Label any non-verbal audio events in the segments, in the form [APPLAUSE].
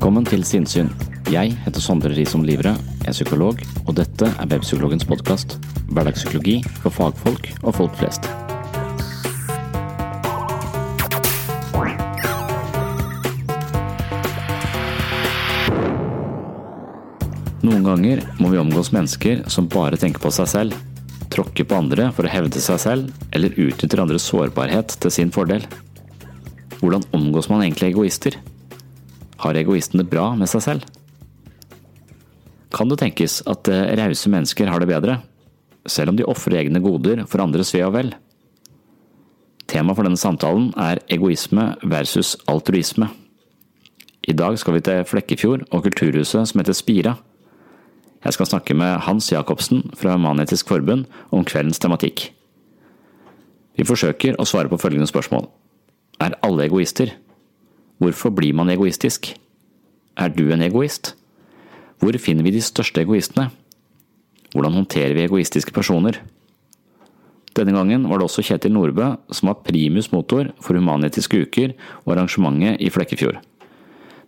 Velkommen til Sinnsyn. Jeg heter Sondre Risom Livre, er psykolog, og dette er Webpsykologens podkast. Hverdagspsykologi for fagfolk og folk flest. Noen ganger må vi omgås mennesker som bare tenker på seg selv, tråkker på andre for å hevde seg selv, eller utnytter andres sårbarhet til sin fordel. Hvordan omgås man egentlig egoister? Har egoisten det bra med seg selv? Kan det tenkes at eh, rause mennesker har det bedre, selv om de ofrer egne goder for andres ve og vel? Tema for denne samtalen er egoisme versus altruisme. I dag skal vi til Flekkefjord og kulturhuset som heter Spira. Jeg skal snakke med Hans Jacobsen fra Human-Etisk Forbund om kveldens tematikk. Vi forsøker å svare på følgende spørsmål. Er alle egoister? Hvorfor blir man egoistisk? Er du en egoist? Hvor finner vi de største egoistene? Hvordan håndterer vi egoistiske personer? Denne gangen var det også Kjetil Nordbø som var primus motor for Human-Etiske uker og arrangementet i Flekkefjord.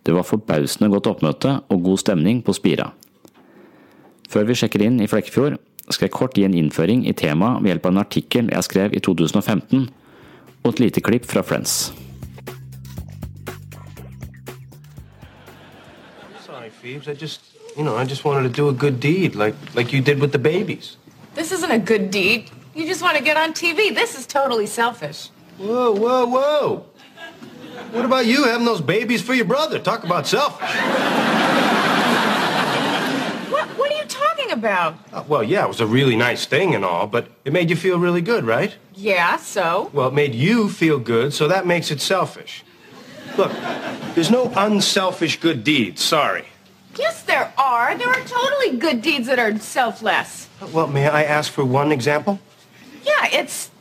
Det var forbausende godt oppmøte og god stemning på Spira. Før vi sjekker inn i Flekkefjord, skal jeg kort gi en innføring i temaet ved hjelp av en artikkel jeg skrev i 2015, og et lite klipp fra Friends. Phoebes. I just, you know, I just wanted to do a good deed, like like you did with the babies. This isn't a good deed. You just want to get on TV. This is totally selfish. Whoa, whoa, whoa! What about you having those babies for your brother? Talk about selfish. What, what are you talking about? Uh, well, yeah, it was a really nice thing and all, but it made you feel really good, right? Yeah, so? Well, it made you feel good, so that makes it selfish. Look, there's no unselfish good deeds. Sorry. Yes, there are. There are totally good deeds that are selfless. Well, may I ask for one example? Yeah, it's,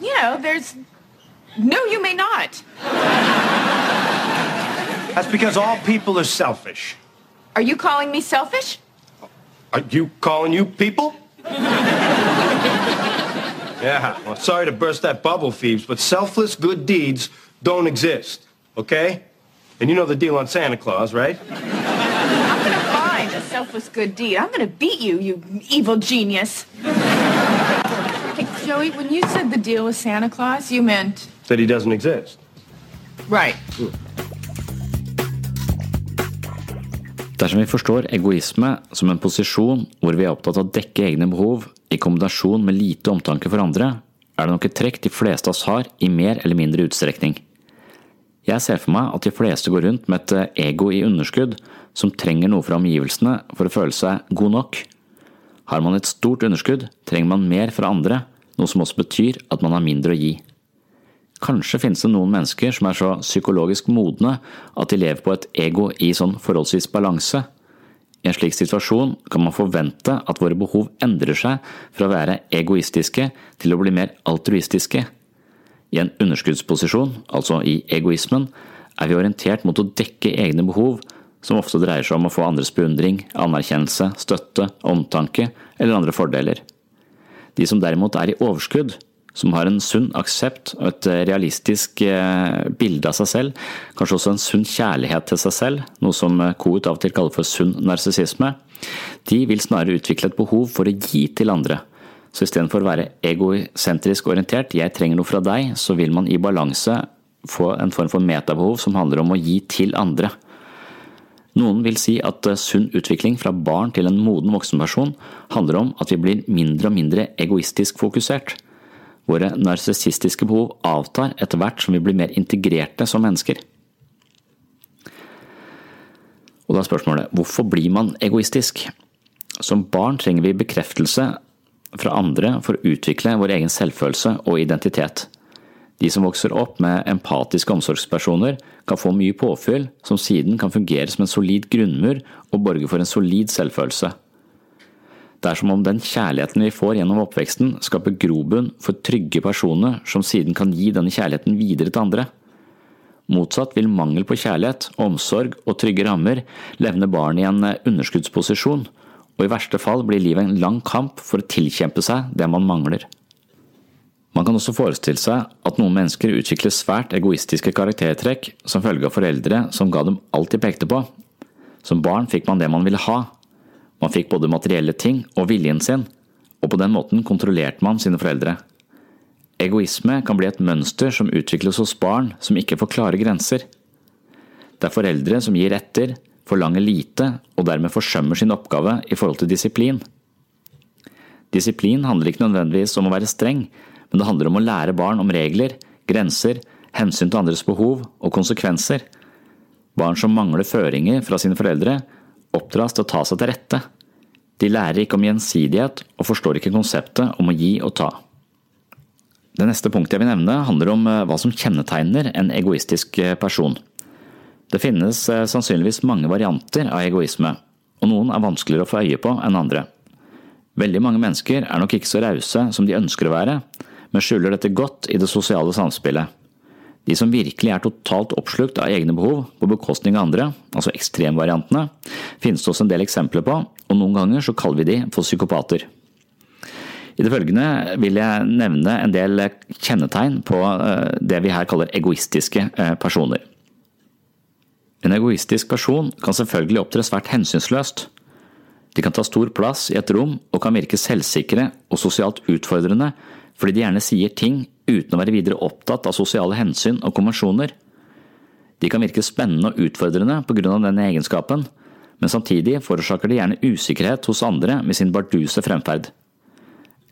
you know, there's. No, you may not. That's because all people are selfish. Are you calling me selfish? Are you calling you people? yeah, well, sorry to burst that bubble, Phoebes, but selfless good deeds don't exist, okay? And you know the deal on Santa Claus, right? Selfless good deed. I'm gonna beat you, you evil genius. Hey, Joey, when you said the deal with Santa Claus, you meant. That he doesn't exist. Right. Dersom vi forstår egoisme som en posisjon hvor vi er opptatt av å dekke egne behov i kombinasjon med lite omtanke for andre, er det nok et trekk de fleste av oss har i mer eller mindre utstrekning. Jeg ser for meg at de fleste går rundt med et eh, ego i underskudd som trenger noe fra omgivelsene for å føle seg god nok. Har man et stort underskudd, trenger man mer fra andre, noe som også betyr at man har mindre å gi. Kanskje finnes det noen mennesker som er så psykologisk modne at de lever på et ego i sånn forholdsvis balanse. I en slik situasjon kan man forvente at våre behov endrer seg fra å være egoistiske til å bli mer altruistiske. I en underskuddsposisjon, altså i egoismen, er vi orientert mot å dekke egne behov, som ofte dreier seg om å få andres beundring, anerkjennelse, støtte, omtanke eller andre fordeler. De som derimot er i overskudd, som har en sunn aksept og et realistisk eh, bilde av seg selv, kanskje også en sunn kjærlighet til seg selv, noe som Koht av og til kaller for sunn narsissisme, de vil snarere utvikle et behov for å gi til andre. Så istedenfor å være egosentrisk orientert, jeg trenger noe fra deg, så vil man i balanse få en form for metabehov som handler om å gi til andre. Noen vil si at sunn utvikling fra barn til en moden voksenperson handler om at vi blir mindre og mindre egoistisk fokusert. Våre narsissistiske behov avtar etter hvert som vi blir mer integrerte som mennesker. Og da er spørsmålet hvorfor blir man egoistisk? Som barn trenger vi bekreftelse fra andre for å utvikle vår egen selvfølelse og identitet. De som vokser opp med empatiske omsorgspersoner, kan få mye påfyll som siden kan fungere som en solid grunnmur og borge for en solid selvfølelse. Det er som om den kjærligheten vi får gjennom oppveksten, skaper grobunn for trygge personer som siden kan gi denne kjærligheten videre til andre. Motsatt vil mangel på kjærlighet, omsorg og trygge rammer levne barn i en underskuddsposisjon, og i verste fall blir livet en lang kamp for å tilkjempe seg det man mangler. Man kan også forestille seg at noen mennesker utvikler svært egoistiske karaktertrekk som følge av foreldre som ga dem alt de pekte på. Som barn fikk man det man ville ha, man fikk både materielle ting og viljen sin, og på den måten kontrollerte man sine foreldre. Egoisme kan bli et mønster som utvikles hos barn som ikke får klare grenser. Det er foreldre som gir etter, forlanger lite og dermed forsømmer sin oppgave i forhold til disiplin. Disiplin handler ikke nødvendigvis om å være streng, men det handler om å lære barn om regler, grenser, hensyn til andres behov og konsekvenser. Barn som mangler føringer fra sine foreldre, oppdras til å ta seg til rette. De lærer ikke om gjensidighet og forstår ikke konseptet om å gi og ta. Det neste punktet jeg vil nevne handler om eh, hva som kjennetegner en egoistisk eh, person. Det finnes eh, sannsynligvis mange varianter av egoisme, og noen er vanskeligere å få øye på enn andre. Veldig mange mennesker er nok ikke så rause som de ønsker å være, men skjuler dette godt i det sosiale samspillet. De som virkelig er totalt oppslukt av egne behov på bekostning av andre, altså ekstremvariantene, finnes det også en del eksempler på, og noen ganger så kaller vi de for psykopater. I det følgende vil jeg nevne en del kjennetegn på eh, det vi her kaller egoistiske eh, personer. En egoistisk person kan selvfølgelig opptre svært hensynsløst. De kan ta stor plass i et rom og kan virke selvsikre og sosialt utfordrende fordi de gjerne sier ting uten å være videre opptatt av sosiale hensyn og konvensjoner. De kan virke spennende og utfordrende på grunn av denne egenskapen, men samtidig forårsaker de gjerne usikkerhet hos andre med sin barduse fremferd.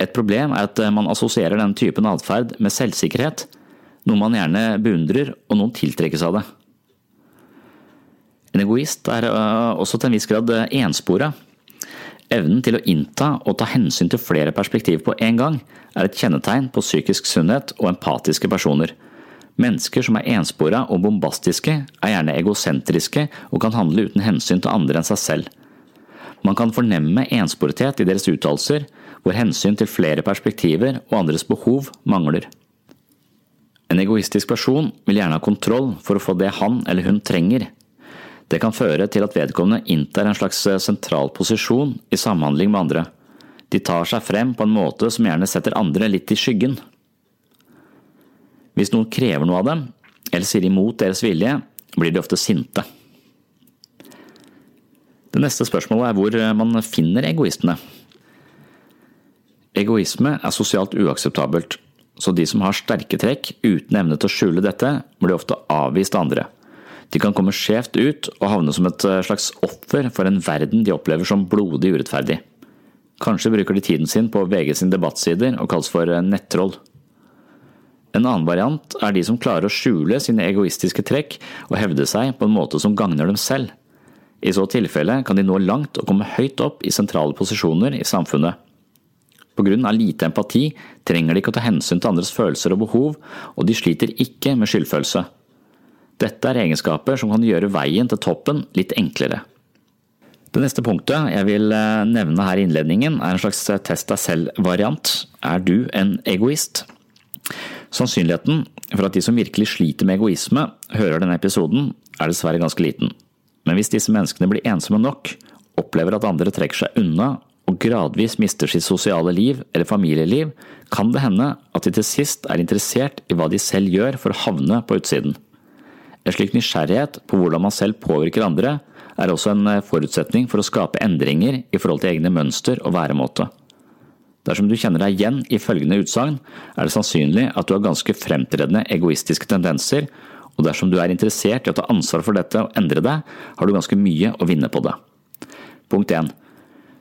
Et problem er at man assosierer denne typen atferd med selvsikkerhet, noe man gjerne beundrer og noen tiltrekkes av det. En egoist er øh, også til en viss grad øh, enspora. Evnen til å innta og ta hensyn til flere perspektiv på en gang er et kjennetegn på psykisk sunnhet og empatiske personer. Mennesker som er enspora og bombastiske, er gjerne egosentriske og kan handle uten hensyn til andre enn seg selv. Man kan fornemme ensporethet i deres uttalelser, hvor hensyn til flere perspektiver og andres behov mangler. En egoistisk person vil gjerne ha kontroll for å få det han eller hun trenger, det kan føre til at vedkommende inntar en slags eh, sentral posisjon i samhandling med andre. De tar seg frem på en måte som gjerne setter andre litt i skyggen. Hvis noen krever noe av dem, eller sier imot deres vilje, blir de ofte sinte. Det neste spørsmålet er hvor eh, man finner egoistene. Egoisme er sosialt uakseptabelt, så de som har sterke trekk uten evne til å skjule dette, blir ofte avvist av andre. De kan komme skjevt ut og havne som et eh, slags offer for en verden de opplever som blodig urettferdig. Kanskje bruker de tiden sin på VG sin debattsider og kalles for eh, nettroll. En annen variant er de som klarer å skjule sine egoistiske trekk og hevde seg på en måte som gagner dem selv. I så tilfelle kan de nå langt og komme høyt opp i sentrale posisjoner i samfunnet. Av lite empati trenger de ikke å ta hensyn til andres følelser og behov, og de sliter ikke med skyldfølelse. Dette er egenskaper som kan gjøre veien til toppen litt enklere. Det neste punktet jeg vil eh, nevne her i innledningen, er en slags eh, test deg selv-variant. Er du en egoist? Sannsynligheten for at de som virkelig sliter med egoisme, hører denne episoden, er dessverre ganske liten. Men hvis disse menneskene blir ensomme nok, opplever at andre trekker seg unna og gradvis mister sitt sosiale liv eller familieliv, kan det hende at de til sist er interessert i hva de selv gjør for å havne på utsiden. En slik nysgjerrighet på hvordan man selv påvirker andre, er også en eh, forutsetning for å skape endringer i forhold til egne mønster og væremåte. Dersom du kjenner deg igjen i følgende utsagn, er det sannsynlig at du har ganske fremtredende egoistiske tendenser, og dersom du er interessert i å ta ansvar for dette og endre deg, har du ganske mye å vinne på det. Punkt 1.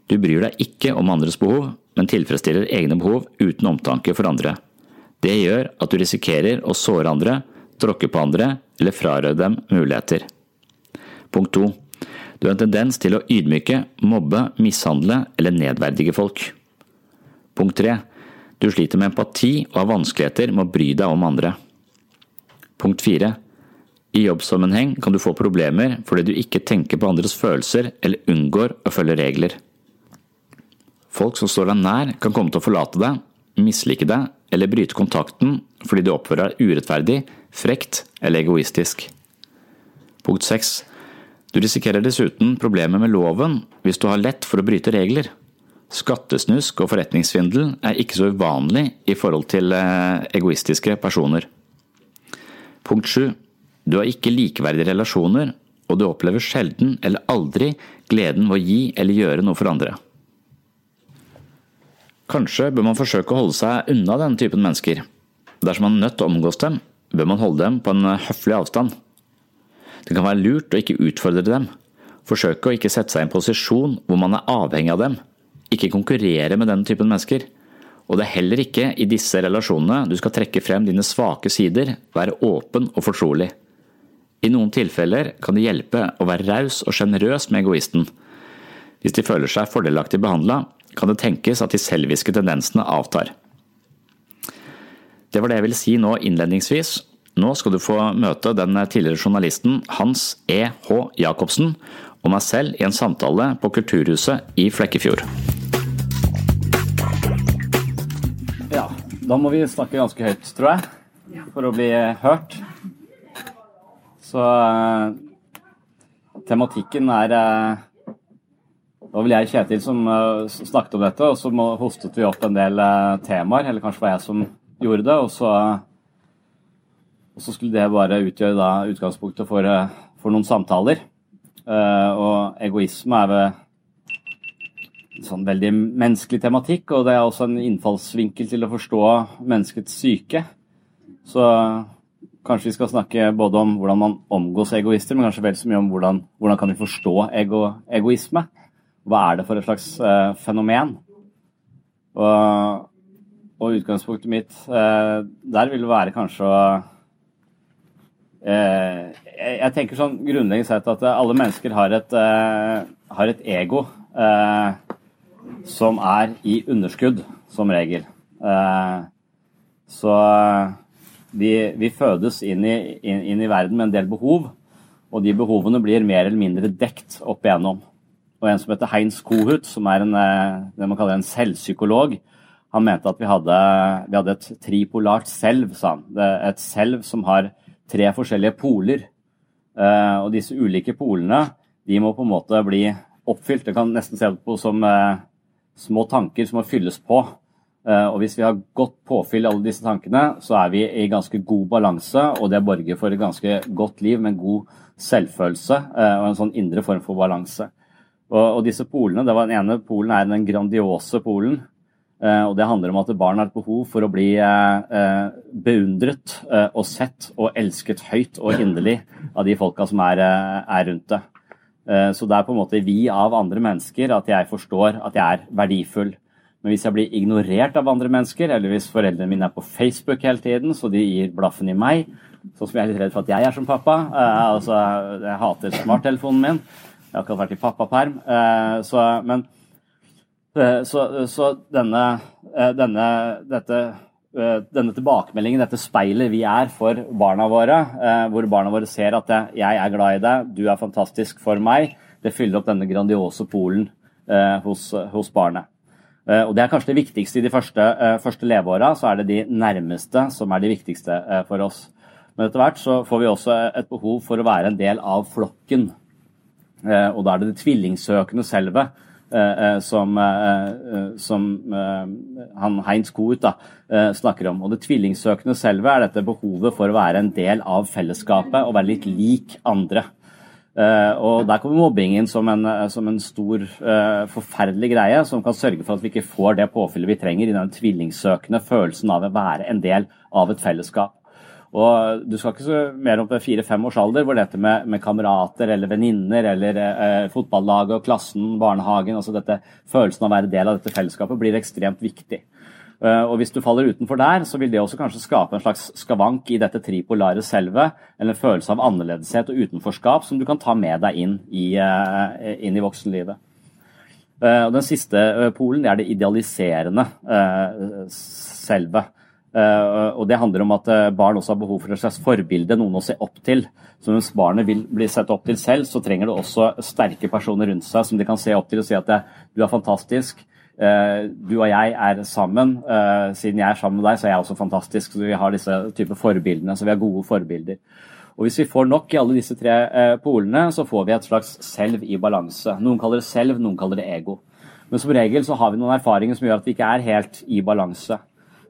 Du bryr deg ikke om andres behov, men tilfredsstiller egne behov uten omtanke for andre. Det gjør at du risikerer å såre andre, tråkke på andre eller frarøve dem muligheter. Punkt 2. Du har en tendens til å ydmyke, mobbe, mishandle eller nedverdige folk. Punkt 3. Du sliter med empati og har vanskeligheter med å bry deg om andre. Punkt 4. I jobbsammenheng kan du få problemer fordi du ikke tenker på andres følelser eller unngår å følge regler. Folk som står deg nær kan komme til å forlate deg, mislike deg eller bryte kontakten fordi du oppfører deg urettferdig, frekt eller egoistisk. Punkt 6. Du risikerer dessuten problemer med loven hvis du har lett for å bryte regler. Skattesnusk og forretningssvindel er ikke så uvanlig i forhold til eh, egoistiske personer. Punkt 7. Du har ikke likeverdige relasjoner, og du opplever sjelden eller aldri gleden ved å gi eller gjøre noe for andre. Kanskje bør man forsøke å holde seg unna denne typen mennesker. Dersom man er nødt til å omgås dem, bør man holde dem på en høflig avstand. Det kan være lurt å ikke utfordre dem. Forsøke å ikke sette seg i en posisjon hvor man er avhengig av dem. Ikke konkurrere med den typen mennesker. Og det er heller ikke i disse relasjonene du skal trekke frem dine svake sider, være åpen og fortrolig. I noen tilfeller kan det hjelpe å være raus og sjenerøs med egoisten. Hvis de føler seg fordelaktig behandla, kan det tenkes at de selviske tendensene avtar. Det var det jeg ville si nå innledningsvis, nå skal du få møte den tidligere journalisten Hans E. H. Jacobsen og meg selv i en samtale på Kulturhuset i Flekkefjord. Ja, da må vi snakke ganske høyt, tror jeg, for å bli hørt. Så uh, tematikken er Det var vel jeg Kjetil som uh, snakket om dette, og så hostet vi opp en del temaer. Eller kanskje var jeg som gjorde det. Og så og så skulle det bare utgjøre da, utgangspunktet for, for, noen samtaler. Uh, og egoisme er en sånn veldig menneskelig tematikk, og det er også en innfallsvinkel til å forstå menneskets syke. Så kanskje vi skal snakke både om hvordan man omgås egoister, men kanskje vel så mye om hvordan, hvordan kan vi forstå ego, egoisme. Hva er det for et slags uh, fenomen? Og, og utgangspunktet mitt eh, der vil være kanskje å Eh, jeg tenker sånn grunnleggende sett at alle mennesker har et, eh, har et ego eh, som er i underskudd, som regel. Så vi, vi fødes inn i, inn, inn i, verden med en del behov, og de behovene blir mer eller mindre dekt opp igjennom. Og en som heter Heinz Kohut, som er en, det man kaller en selvpsykolog, han mente at vi hadde, vi hadde et tripolart selv, sa han. Et selv som har tre forskjellige poler. Uh, og disse ulike polene de må på en måte bli oppfylt. Det kan nesten se på som uh, små tanker som må fylles på. Uh, og hvis vi har godt påfyll alle disse tankene, så er vi i ganske god balanse, og det borger for et ganske godt liv med en god selvfølelse og en sånn indre form for balanse. Og, og disse polene, det var Den ene polen er den grandiose polen, og Det handler om at barn har et behov for å bli eh, eh, beundret og sett og elsket høyt og inderlig av de folka som er, er rundt det. Så det er på en måte vi av andre mennesker at jeg forstår at jeg er verdifull. Men hvis jeg blir ignorert av andre mennesker, eller hvis foreldrene mine er på Facebook hele tiden, så de gir blaffen i meg, sånn som jeg er litt redd for at jeg er som pappa altså, Jeg hater smarttelefonen min. Jeg har akkurat vært i pappaperm. Men Eh, så, så denne, eh, denne, dette, eh, denne, tilbakemeldingen, dette speilet vi er for barna våre, hvor barna våre ser at jeg er glad i deg, du er fantastisk for meg, det fyller opp denne grandiose polen hos, hos barnet. Og Det er kanskje det viktigste i de første, første leveåra. Så er det de nærmeste som er de viktigste for oss. Men etter hvert så får vi også et behov for å være en del av flokken. Og da er det det tvillingsøkende selvet Eh, eh, som, eh, som han Heinz Koht snakker om. Og Det tvillingsøkende selve er dette behovet for å være en del av fellesskapet og være litt lik andre. og Der kommer mobbingen som en, som en stor, forferdelig greie, som kan sørge for at vi ikke får det påfyllet vi trenger i den tvillingsøkende følelsen av å være en del av et fellesskap. Og Du skal ikke så mer opp til fire-fem års alder hvor dette med, med kamerater eller venninner eller eh, fotballaget og klassen, barnehagen, altså dette følelsen av å være del av dette fellesskapet blir ekstremt viktig. Uh, og Hvis du faller utenfor der, så vil det også kanskje skape en slags skavank i dette tripolare selvet, eller en følelse av annerledeshet og utenforskap som du kan ta med deg inn i, uh, inn i voksenlivet. Uh, og Den siste polen det er det idealiserende selvet. Uh, og Det handler om at uh, barn også har behov for et slags forbilde, noen å se opp til. Så Mens barnet vil bli sett opp til selv, så trenger det også sterke personer rundt seg som de kan se opp til og si at det, du er fantastisk. Du og jeg er sammen. siden jeg er sammen med deg, så er jeg også fantastisk. Så Vi har disse typer forbildene, så vi har gode forbilder. Og Hvis vi får nok i alle disse tre polene, så får vi et slags selv i balanse. Noen kaller det selv, noen kaller det ego. Men som regel så har vi noen erfaringer som gjør at vi ikke er helt i balanse.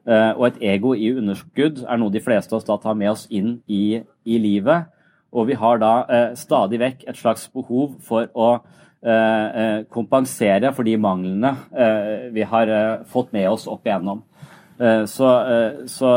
Eh, og et ego i underskudd er noe de fleste av oss da tar med oss inn i, i livet. Og vi har da eh, stadig vekk et slags behov for å eh, eh kompensere for de manglene eh, vi har eh, fått med oss opp igjennom. Så, så,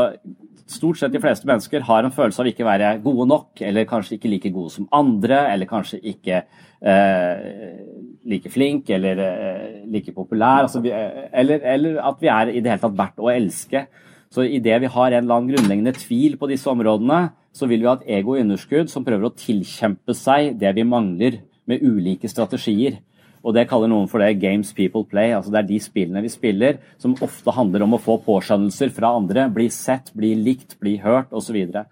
stort sett de fleste mennesker har en følelse av ikke å være gode nok, eller kanskje ikke like gode som andre, eller kanskje ikke like flink eller eh, like populær. Altså vi, eh, eller, eller, at vi er i det hele tatt verdt å elske. Så idet vi har en eller annen grunnleggende tvil på disse områdene, så vil vi ha et ego i underskudd som prøver å tilkjempe seg det vi mangler, med ulike strategier. Og Det kaller noen for det 'games people play'. altså Det er de spillene vi spiller som ofte handler om å få påskjønnelser fra andre. Bli sett, bli likt, bli hørt osv. Og,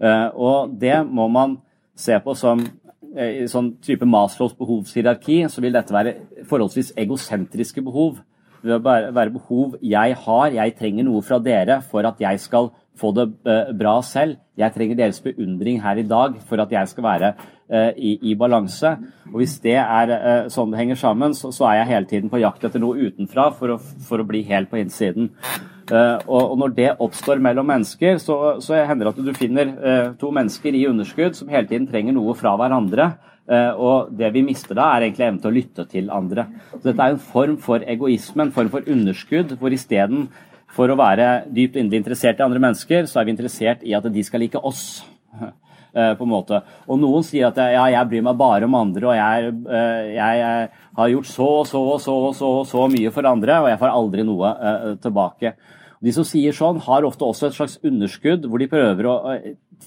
uh, og det må man se på som Eh, i sånn type Maslows behovshierarki, så vil dette være forholdsvis egosentriske behov. Det vil være behov jeg har, jeg trenger noe fra dere for at jeg skal få det eh, bra selv. Jeg trenger deres beundring her i dag for at jeg skal være i, i balanse. Og Hvis det er sånn det henger sammen, så, så, er jeg hele tiden på jakt etter noe utenfra for å, for å bli helt på innsiden. Uh, og, når det oppstår mellom mennesker, så, så hender det at du finner to mennesker i underskudd som hele tiden trenger noe fra hverandre. Og det vi mister da, er egentlig evnen til å lytte til andre. Så dette er en form for egoisme, en form for underskudd, hvor isteden for å være dypt inderlig interessert i andre mennesker, så er vi interessert i at de skal like oss. På en måte. Og noen sier at ja, jeg bryr meg bare om andre, og jeg, jeg, jeg har gjort så og så og så, så, så mye for andre, og jeg får aldri noe tilbake. De som sier sånn, har ofte også et slags underskudd, hvor de prøver å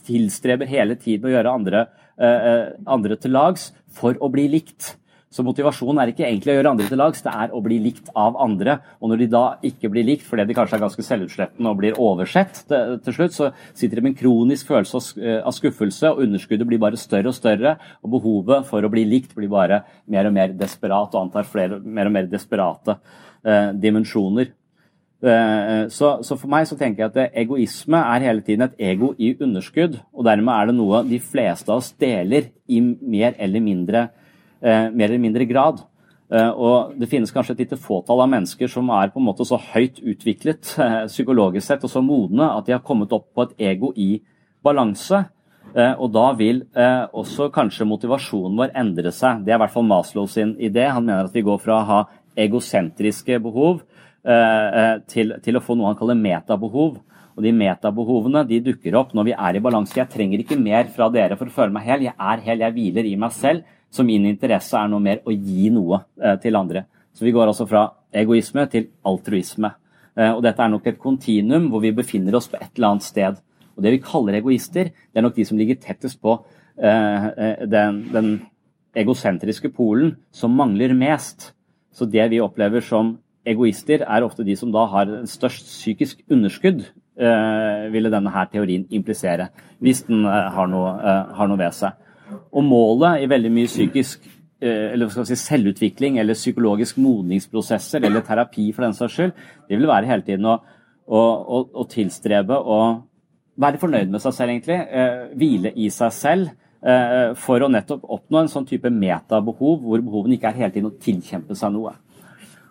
tilstreber hele tiden å gjøre andre, eh, eh, andre til lags for å bli likt. Så motivasjonen er ikke egentlig å gjøre andre til lags, det er å bli likt av andre. Og når de da ikke blir likt fordi de kanskje er ganske selvutslettende og blir oversett til, slutt, så sitter de med en kronisk følelse av skuffelse, og underskuddet blir bare større og større. Og behovet for å bli likt blir bare mer og mer desperat og antar flere, mer og mer desperate eh, dimensjoner. Eh, så, så, for meg så tenker jeg at egoisme er hele tiden et ego i underskudd. Og dermed er det noe de fleste av oss deler i mer eller mindre, eh, mer eller mindre grad. Eh, og det finnes kanskje et lite fåtall av mennesker som er på en måte så høyt utviklet psykologisk sett og så modne at de har kommet opp på et ego i balanse. Og da vil også kanskje motivasjonen vår endre seg. Det er i hvert fall Maslow sin idé. Han mener at vi går fra å ha egosentriske behov Eh, eh, til, til, å få noe han kaller metabehov. Og De metabehovene de dukker opp når vi er i balanse. Jeg trenger ikke mer fra dere for å føle meg hel. Jeg er hel, jeg hviler i meg selv. Så min interesse er noe mer å gi noe eh, til andre. Så vi går altså fra egoisme til altruisme. Eh, og Dette er nok et kontinuum hvor vi befinner oss på et eller annet sted. Og Det vi kaller egoister, det er nok de som ligger tettest på eh, den, den egosentriske polen som mangler mest. Så det vi opplever som egoister er ofte de som da har størst psykisk underskudd, ville denne her teorien implisere, hvis den har, noe, har, noe, ved seg. Og målet i veldig mye psykisk eh, eller skal si, selvutvikling eller psykologisk modningsprosesser eller terapi for den saks skyld. Det vil være hele tiden å, å, å, å tilstrebe å være fornøyd med seg selv, egentlig. Eh, hvile i seg selv. Eh, for å nettopp oppnå en sånn type metabehov, hvor behovene ikke er hele tiden å tilkjempe seg noe.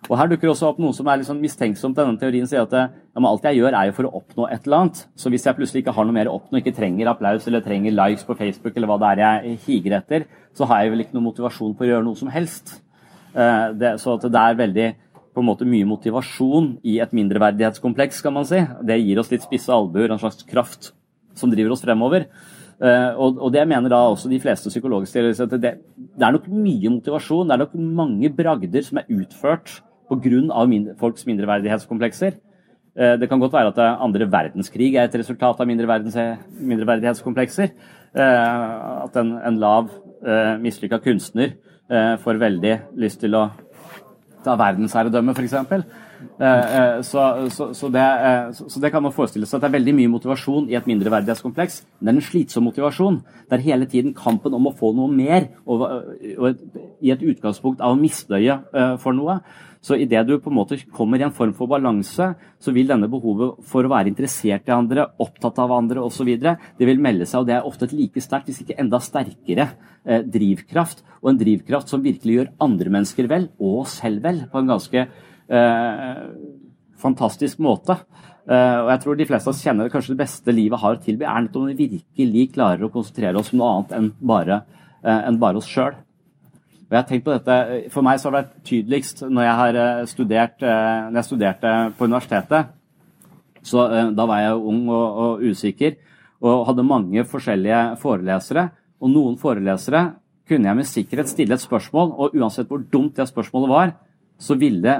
Og Her dukker også opp noen som er sånn mistenksomt. Denne teorien sier at ja, alt jeg gjør, er jo for å oppnå et eller annet. Så hvis jeg plutselig ikke har noe mer å oppnå, ikke trenger applaus eller trenger likes på Facebook, eller hva det er jeg higer etter, så har jeg vel ikke noen motivasjon for å gjøre noe som helst. Eh, det, så det er veldig på en måte mye motivasjon i et mindreverdighetskompleks, kan man si. Det gir oss litt spisse albuer, en slags kraft som driver oss fremover. Uh, og, og, det mener da også de fleste psykologiske at det, det, er nok mye motivasjon, det er nok mange bragder som er utført pga. Mindre, folks mindreverdighetskomplekser. Uh, det kan godt være at andre verdenskrig er et resultat av mindreverdighetskomplekser. Uh, at en, en lav, uh, mislykka kunstner får veldig lyst til å ta verdensherredømme, f.eks. Eh, så, så, så, det, eh, så, det, kan man forestille seg at det er veldig mye motivasjon i et mindreverdighetskompleks. Men det er en slitsom motivasjon. Det er hele tiden kampen om å få noe mer, og, og et, i et utgangspunkt av misnøye for noe. Så idet du på en måte kommer i en form for balanse, så vil denne behovet for å være interessert i andre, opptatt av andre osv., det vil melde seg. Og det er ofte et like sterkt, hvis ikke enda sterkere, eh, drivkraft. Og en drivkraft som virkelig gjør andre mennesker vel, og oss selv vel, på en ganske Eh, fantastisk måte. Uh, og jeg tror de fleste av oss kjenner kanskje det beste livet har å tilby, er nettopp om vi virkelig klarer å konsentrere oss om noe annet enn bare, uh, enn bare oss sjøl. For meg så har det vært tydeligst når jeg har studert, når jeg studerte på universitetet. Så Da var jeg ung og, og usikker og hadde mange forskjellige forelesere. Og noen forelesere kunne jeg med sikkerhet stille et spørsmål, og uansett hvor dumt det spørsmålet var, så ville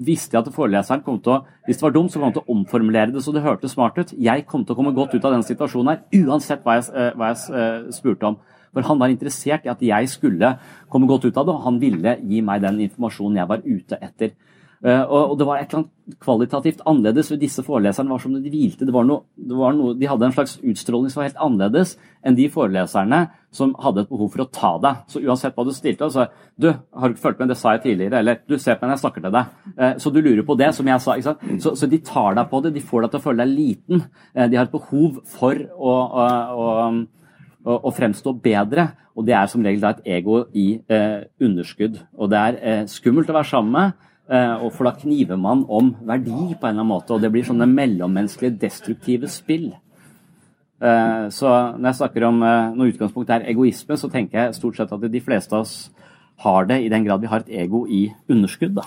visste jeg at foreleseren kom til å hvis det var dumt, så kom han til å omformulere det så det hørtes smart ut. Jeg kom til å komme godt ut av den situasjonen her, uansett hva jeg, eh, hva jeg spurte om. For han var interessert i at jeg skulle komme godt ut av det, og han ville gi meg den informasjonen jeg var ute etter. Uh, og, det var et eller annet kvalitativt annerledes ved disse foreleserne. var som de hvilte. Det var noe, det var noe, de hadde en slags utstråling som var helt annerledes enn de foreleserne som hadde et behov for å ta deg. Så uansett hva du stilte, så du, har du ikke fulgt med, det sa jeg tidligere, eller du ser på meg når jeg snakker til deg. Uh, så du lurer på det, som jeg sa. ikke sant? Så, så, de tar deg på det, de får deg til å føle deg liten. Uh, de har et behov for å, å, å, å fremstå bedre, og det er som regel da et ego i underskudd. Og det er skummelt å være sammen med. Eh, For da kniver man om verdi på en eller annen måte, og det blir sånne mellommenneskelige, destruktive spill. Eh, så når jeg snakker om eh, noe utgangspunkt er egoisme, så tenker jeg stort sett at de fleste av oss har det, i den grad vi har et ego i underskudd. da.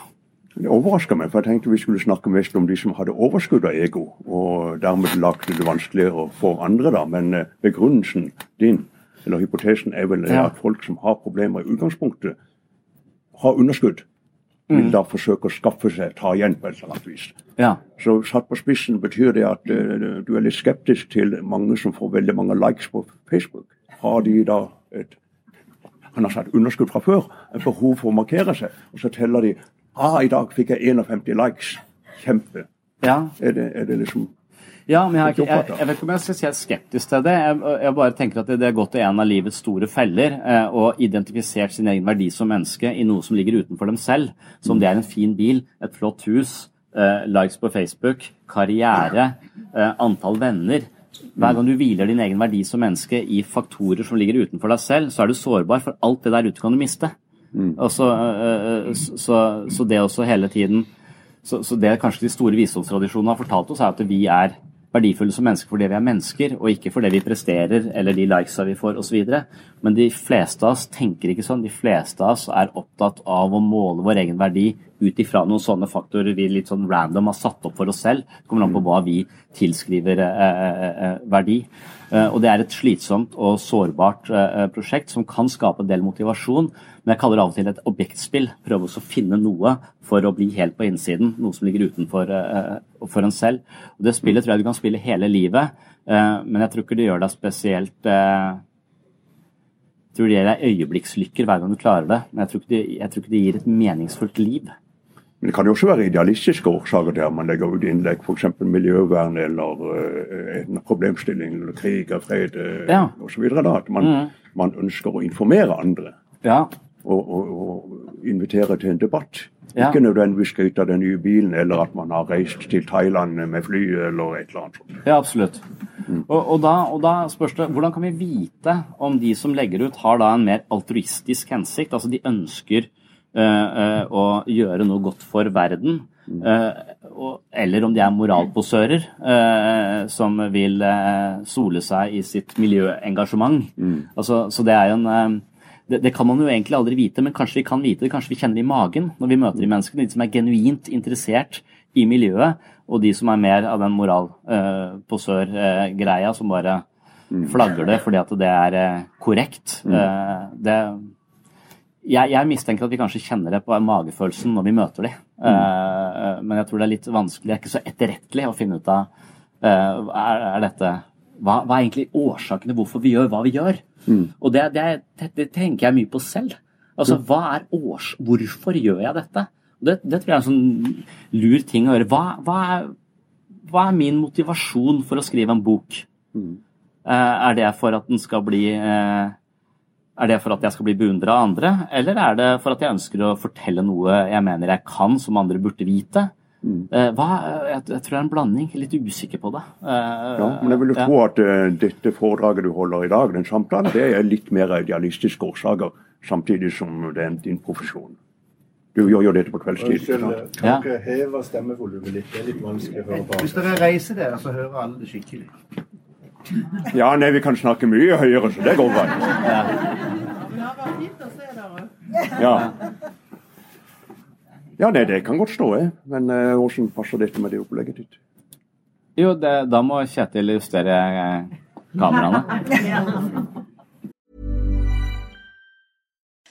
Det overrasker meg, for jeg tenkte vi skulle snakke mest om de som hadde overskudd av ego, og dermed lagde det vanskeligere for andre, da. Men begrunnelsen din, eller hypotesen, er vel at folk som har problemer i utgangspunktet, har underskudd vil da forsøke å skaffe seg, ta igjen på et eller annet vis. Ja. Så satt på spissen betyr det at uh, du er litt skeptisk til mange som får veldig mange likes på Facebook. Har de da et han har sagt underskudd fra før, et behov for å markere seg, og så teller de ah, i dag fikk jeg 51 likes. Kjempe. Ja. Er, det, er det liksom ja, men jeg, jeg, jeg, jeg, vet ikke om jeg skal si jeg er skeptisk til det. Jeg, bare tenker at det, det er gått til en av livets store feller eh, og identifisert sin egen verdi som menneske i noe som ligger utenfor dem selv. Som det er en fin bil, et flott hus, eh, likes på Facebook, karriere, eh, antall venner. Hver gang du hviler din egen verdi som menneske i faktorer som ligger utenfor deg selv, så er du sårbar, for alt det der ute kan du miste. Mm. Så, eh, så, så, det også hele tiden så, så det kanskje de store visdomstradisjonene har fortalt oss, er at vi er verdifulle som mennesker fordi vi er mennesker, og ikke fordi vi presterer eller de likesa vi får osv. Men de fleste av oss tenker ikke sånn. De fleste av oss er opptatt av å måle vår egen verdi ut ifra noen sånne faktorer vi litt sånn random har satt opp for oss selv. Det kommer an på hva vi tilskriver eh, eh, eh verdi. Eh, og det er et slitsomt og sårbart eh, prosjekt som kan skape en del motivasjon. Men jeg kaller det av og til et objektspill. Prøve å finne noe for å bli helt på innsiden. Noe som ligger utenfor eh, for en selv. Og Det spillet tror jeg du kan spille hele livet, men jeg tror ikke det gjør deg spesielt jeg tror det gir deg øyeblikkslykker hver gang du klarer det, men jeg tror, det, jeg tror ikke det gir et meningsfullt liv. Men det kan jo også være idealistiske årsaker der man legger ut innlegg, f.eks. miljøvern eller uh, en problemstilling eller krig og fred uh, ja. osv. At man, mm. man, ønsker å informere andre. Ja. Og, og, og, invitere til en debatt. Ja. Ikke nødvendigvis skryte av den nye bilen, eller at man har reist til Thailand med fly, eller et eller annet sånt. Ja, absolutt. Og, og, da, og da spørs det hvordan kan vi vite om de som legger ut, har da en mer altruistisk hensikt? Altså de ønsker eh, eh, å gjøre noe godt for verden. eh, eller om de er moralposører eh, som vil eh, sole seg i sitt miljøengasjement. Altså, så det er jo en eh, det, det kan man jo egentlig aldri vite, men kanskje vi kan vite det, kanskje vi kjenner det i magen når vi møter de menneskene. De som er genuint interessert i miljøet, og de som er mer av den moralposør-greia, som bare flagger det fordi at det er eh, korrekt. Eh, det, jeg, jeg mistenker at vi kanskje kjenner det på magefølelsen når vi møter dem. Mm. Uh, men jeg tror det er litt vanskelig, det er ikke så etterrettelig å finne ut av uh, er, er dette hva, hva er egentlig årsakene hvorfor vi gjør hva vi gjør? Og det, det, det, tenker jeg mye på selv. Altså, hva er års... Hvorfor gjør jeg dette? Det, det tror jeg er en sånn lur ting å gjøre. Hva, hva, er, hva er min motivasjon for å skrive en bok? Eh, er det for at den skal bli eh, Er det for at jeg skal bli beundra av andre, eller er det for at jeg ønsker å fortelle noe jeg mener jeg kan, som andre burde vite? Mm. hva, jeg, jeg tror det er en blanding. Jeg er litt usikker på det. Eh, Ja, men jeg vil tro at eh, dette foredraget du holder i dag, den samtalen, det er litt mer idealistiske årsaker, samtidig som det er din profesjon. Du gjør jo dette på kveldstid. Unnskyld, kan dere heve stemmevolumet litt? Det er litt vanskelig å høre på. Hvis dere reiser dere, så hører alle det skikkelig. Ja, nei, vi kan snakke mye høyere, så det går bra. Ja. Ja, nei, det kan godt stå, jeg. Men eh, hvordan passer dette med det opplegget ditt? Jo, det, da må Kjetil justere eh, kameraene.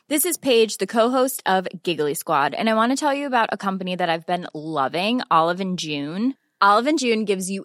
This is Paige, the co-host of Giggly Squad, and I want to tell you about a company that I've been loving, Olive and June. Olive and June gives you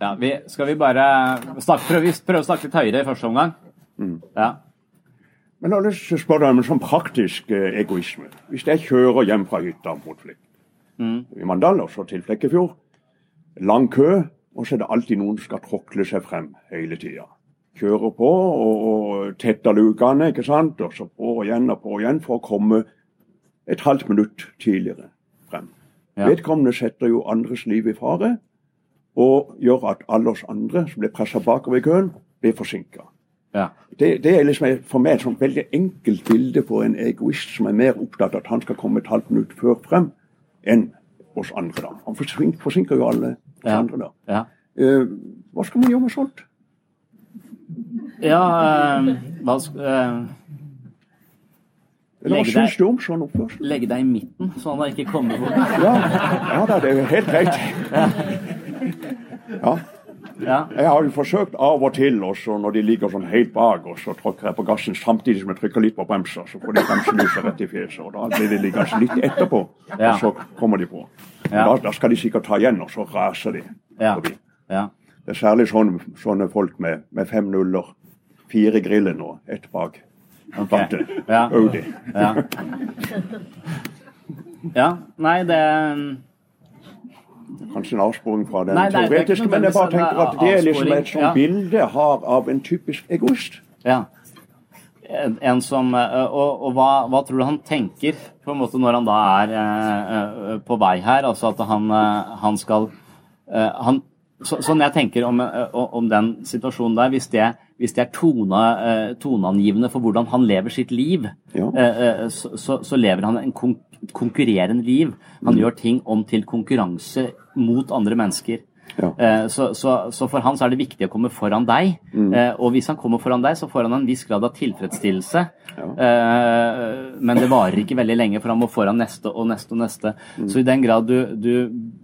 Ja, vi, skal vi bare snakke, prøve, prøve å snakke litt høyere i første omgang? Ja. Men jeg har lyst til å spørre deg om en sånn praktisk eh, egoisme. Hvis jeg kjører hjem fra hytta mot Flekk, i Mandal og så til Flekkefjord, lang kø, og så er det alltid noen som skal tråkle seg frem hele tida. Kjører på og, og tetter lukene, ikke sant, og så på og igjen og på igjen for å komme et halvt minutt tidligere frem. Ja. Vedkommende setter jo andres liv i fare, og gjør at alle oss andre som blir pressa bakover i køen, blir forsinka. ja. Det, det er liksom for meg et veldig enkelt bilde på en egoist som er mer opptatt av at han skal komme et halvt minutt før frem, enn oss andre. da. Han forsink- forsinker jo alle oss Ja. andre da. ja. Uh, hva skal man gjøre med sånt? Ja eh, hva eh, legge deg- sånn? Legge deg i midten, så han ikke kommer bort. [LAUGHS] Ja, ja det er helt greit. Ja. Ja. Jeg har jo forsøkt av og til, også når de ligger sånn helt bak, og så tråkker jeg på gassen samtidig som jeg trykker litt på bremser. Så får de bremselyset rett i fjeset, og da blir de liggende litt etterpå. Ja. Og så kommer de på. Ja. Da, da skal de sikkert ta igjen, og så raser de Ja. forbi. Ja. Det er særlig sånne, sånne folk med, med fem nuller, fire griller grillen og ett bak. Ok. rattet. Ja. Audi. Ja. ja. Nei, det Kanskje en avsporing fra den Nei, nei, det teoretiske, men jeg bare tenker at det er liksom et sånt ja. bilde jeg har av en typisk egoist. Ja. En, en som eh, Og, og hva, hva tror du han tenker på en måte når han da er eh, på vei her? Altså at han, han skal eh, han, så, Sånn jeg tenker om, eh, om den situasjonen der, hvis det, hvis det er tone, eh, toneangivende for hvordan han lever sitt liv, Ja. eh, så, så, så lever han en kon konkurrerende liv. Han Mm. gjør ting om til konkurranse mot andre mennesker. Ja. Eh, Så, så, så for han så er det viktig å komme foran deg. Mm. Eh, Og hvis han kommer foran deg, så får han en viss grad av tilfredsstillelse. Ja. Men det varer ikke veldig lenge, for han må foran neste og neste og neste. Mm. Så i den grad du, du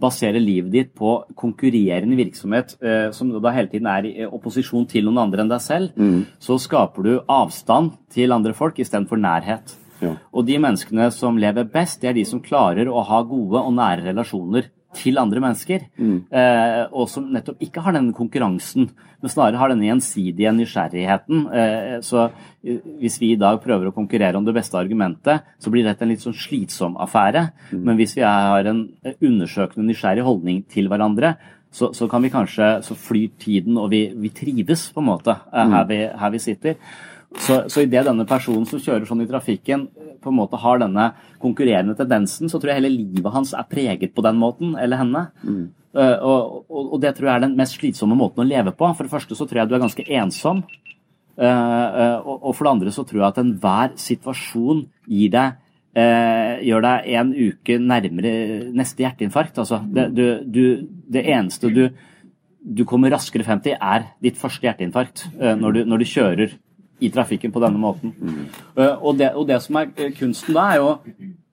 baserer livet ditt på konkurrerende virksomhet, eh, som da hele tiden er i opposisjon til noen andre enn deg selv, Mm. så skaper du avstand til andre folk istedenfor nærhet. Ja. Og de menneskene som lever best, det er de som klarer å ha gode og nære relasjoner til andre mennesker. Eh, og som nettopp ikke har denne konkurransen, men snarere har denne gjensidige nysgjerrigheten. Eh, så eh, hvis vi i dag prøver å konkurrere om det beste argumentet, så blir dette en litt sånn slitsom affære. Men hvis vi har en undersøkende nysgjerrig holdning til hverandre, så, så kan vi kanskje Så flyr tiden, og vi, vi trives på en måte eh, her, vi, her vi sitter. Så, så idet denne personen som kjører sånn i trafikken, på en måte har denne konkurrerende tendensen, så tror jeg hele livet hans er preget på den måten, eller henne. Eh, og, og, og det tror jeg er den mest slitsomme måten å leve på. For det første så tror jeg du er ganske ensom. Uh, uh, og, og for det andre så tror jeg at enhver situasjon gir deg eh, gjør deg en uke nærmere neste hjerteinfarkt. Altså, det, du, du, det eneste du du kommer raskere frem til, er ditt første hjerteinfarkt når, du, når du kjører i trafikken på denne måten. Eh, og, det, og det som er eh, kunsten da, er jo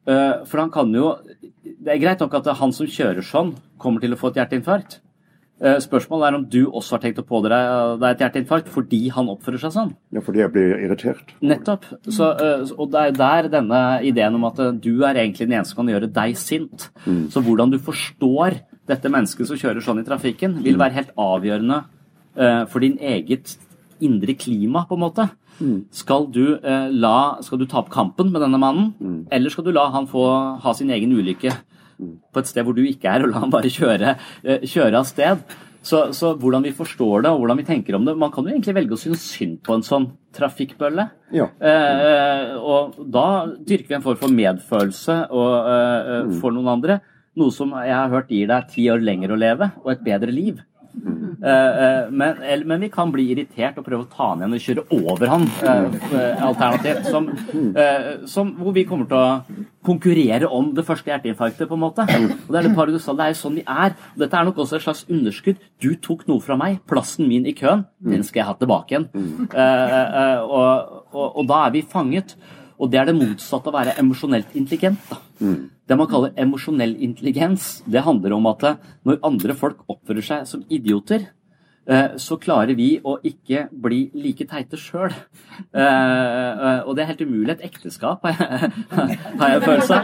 uh, For han kan jo Det er greit nok at han som kjører sånn, kommer til å få et hjerteinfarkt. Spørsmålet er om du også har tenkt å pådra deg et hjerteinfarkt fordi han oppfører seg sånn. Ja, fordi jeg blir irritert. Nettopp. Så, og det er der denne ideen om at du er egentlig den eneste som kan gjøre deg sint. Så hvordan du forstår dette mennesket som kjører sånn i trafikken, vil være helt avgjørende for din eget indre klima, på en måte. Skal du, eh, la, skal du ta opp kampen med denne mannen, eller skal du la han få ha sin egen ulykke på et sted hvor du ikke er, og la han bare kjøre, eh, kjøre av sted? Så, så hvordan vi forstår det, og hvordan vi tenker om det Man kan jo egentlig velge å synes synd på en sånn trafikkbølle. Ja. Eh, og da dyrker vi en form for medfølelse og, eh, eh, for noen andre. Noe som jeg har hørt gir deg ti år lenger å leve og et bedre liv. Eh, eh, men, eller, men vi kan bli irritert og prøve å ta han igjen og kjøre over han, eh, alternativt. Som, som, hvor vi kommer til å konkurrere om det første hjerteinfarktet, på en måte. Og Det er det paradoksale. Det er jo sånn vi er. Og dette er nok også et slags underskudd. Du tok noe fra meg. Plassen min i køen, den skal jeg ha tilbake igjen. Eh, og, og, og da er vi fanget. Og det er det motsatte av å være emosjonelt intelligent. da. Det man kaller emosjonell intelligens, det handler om at eh, når andre folk oppfører seg som idioter, eh, så klarer vi å ikke bli like teite sjøl. Og det er helt umulig et ekteskap, har jeg, en følelse.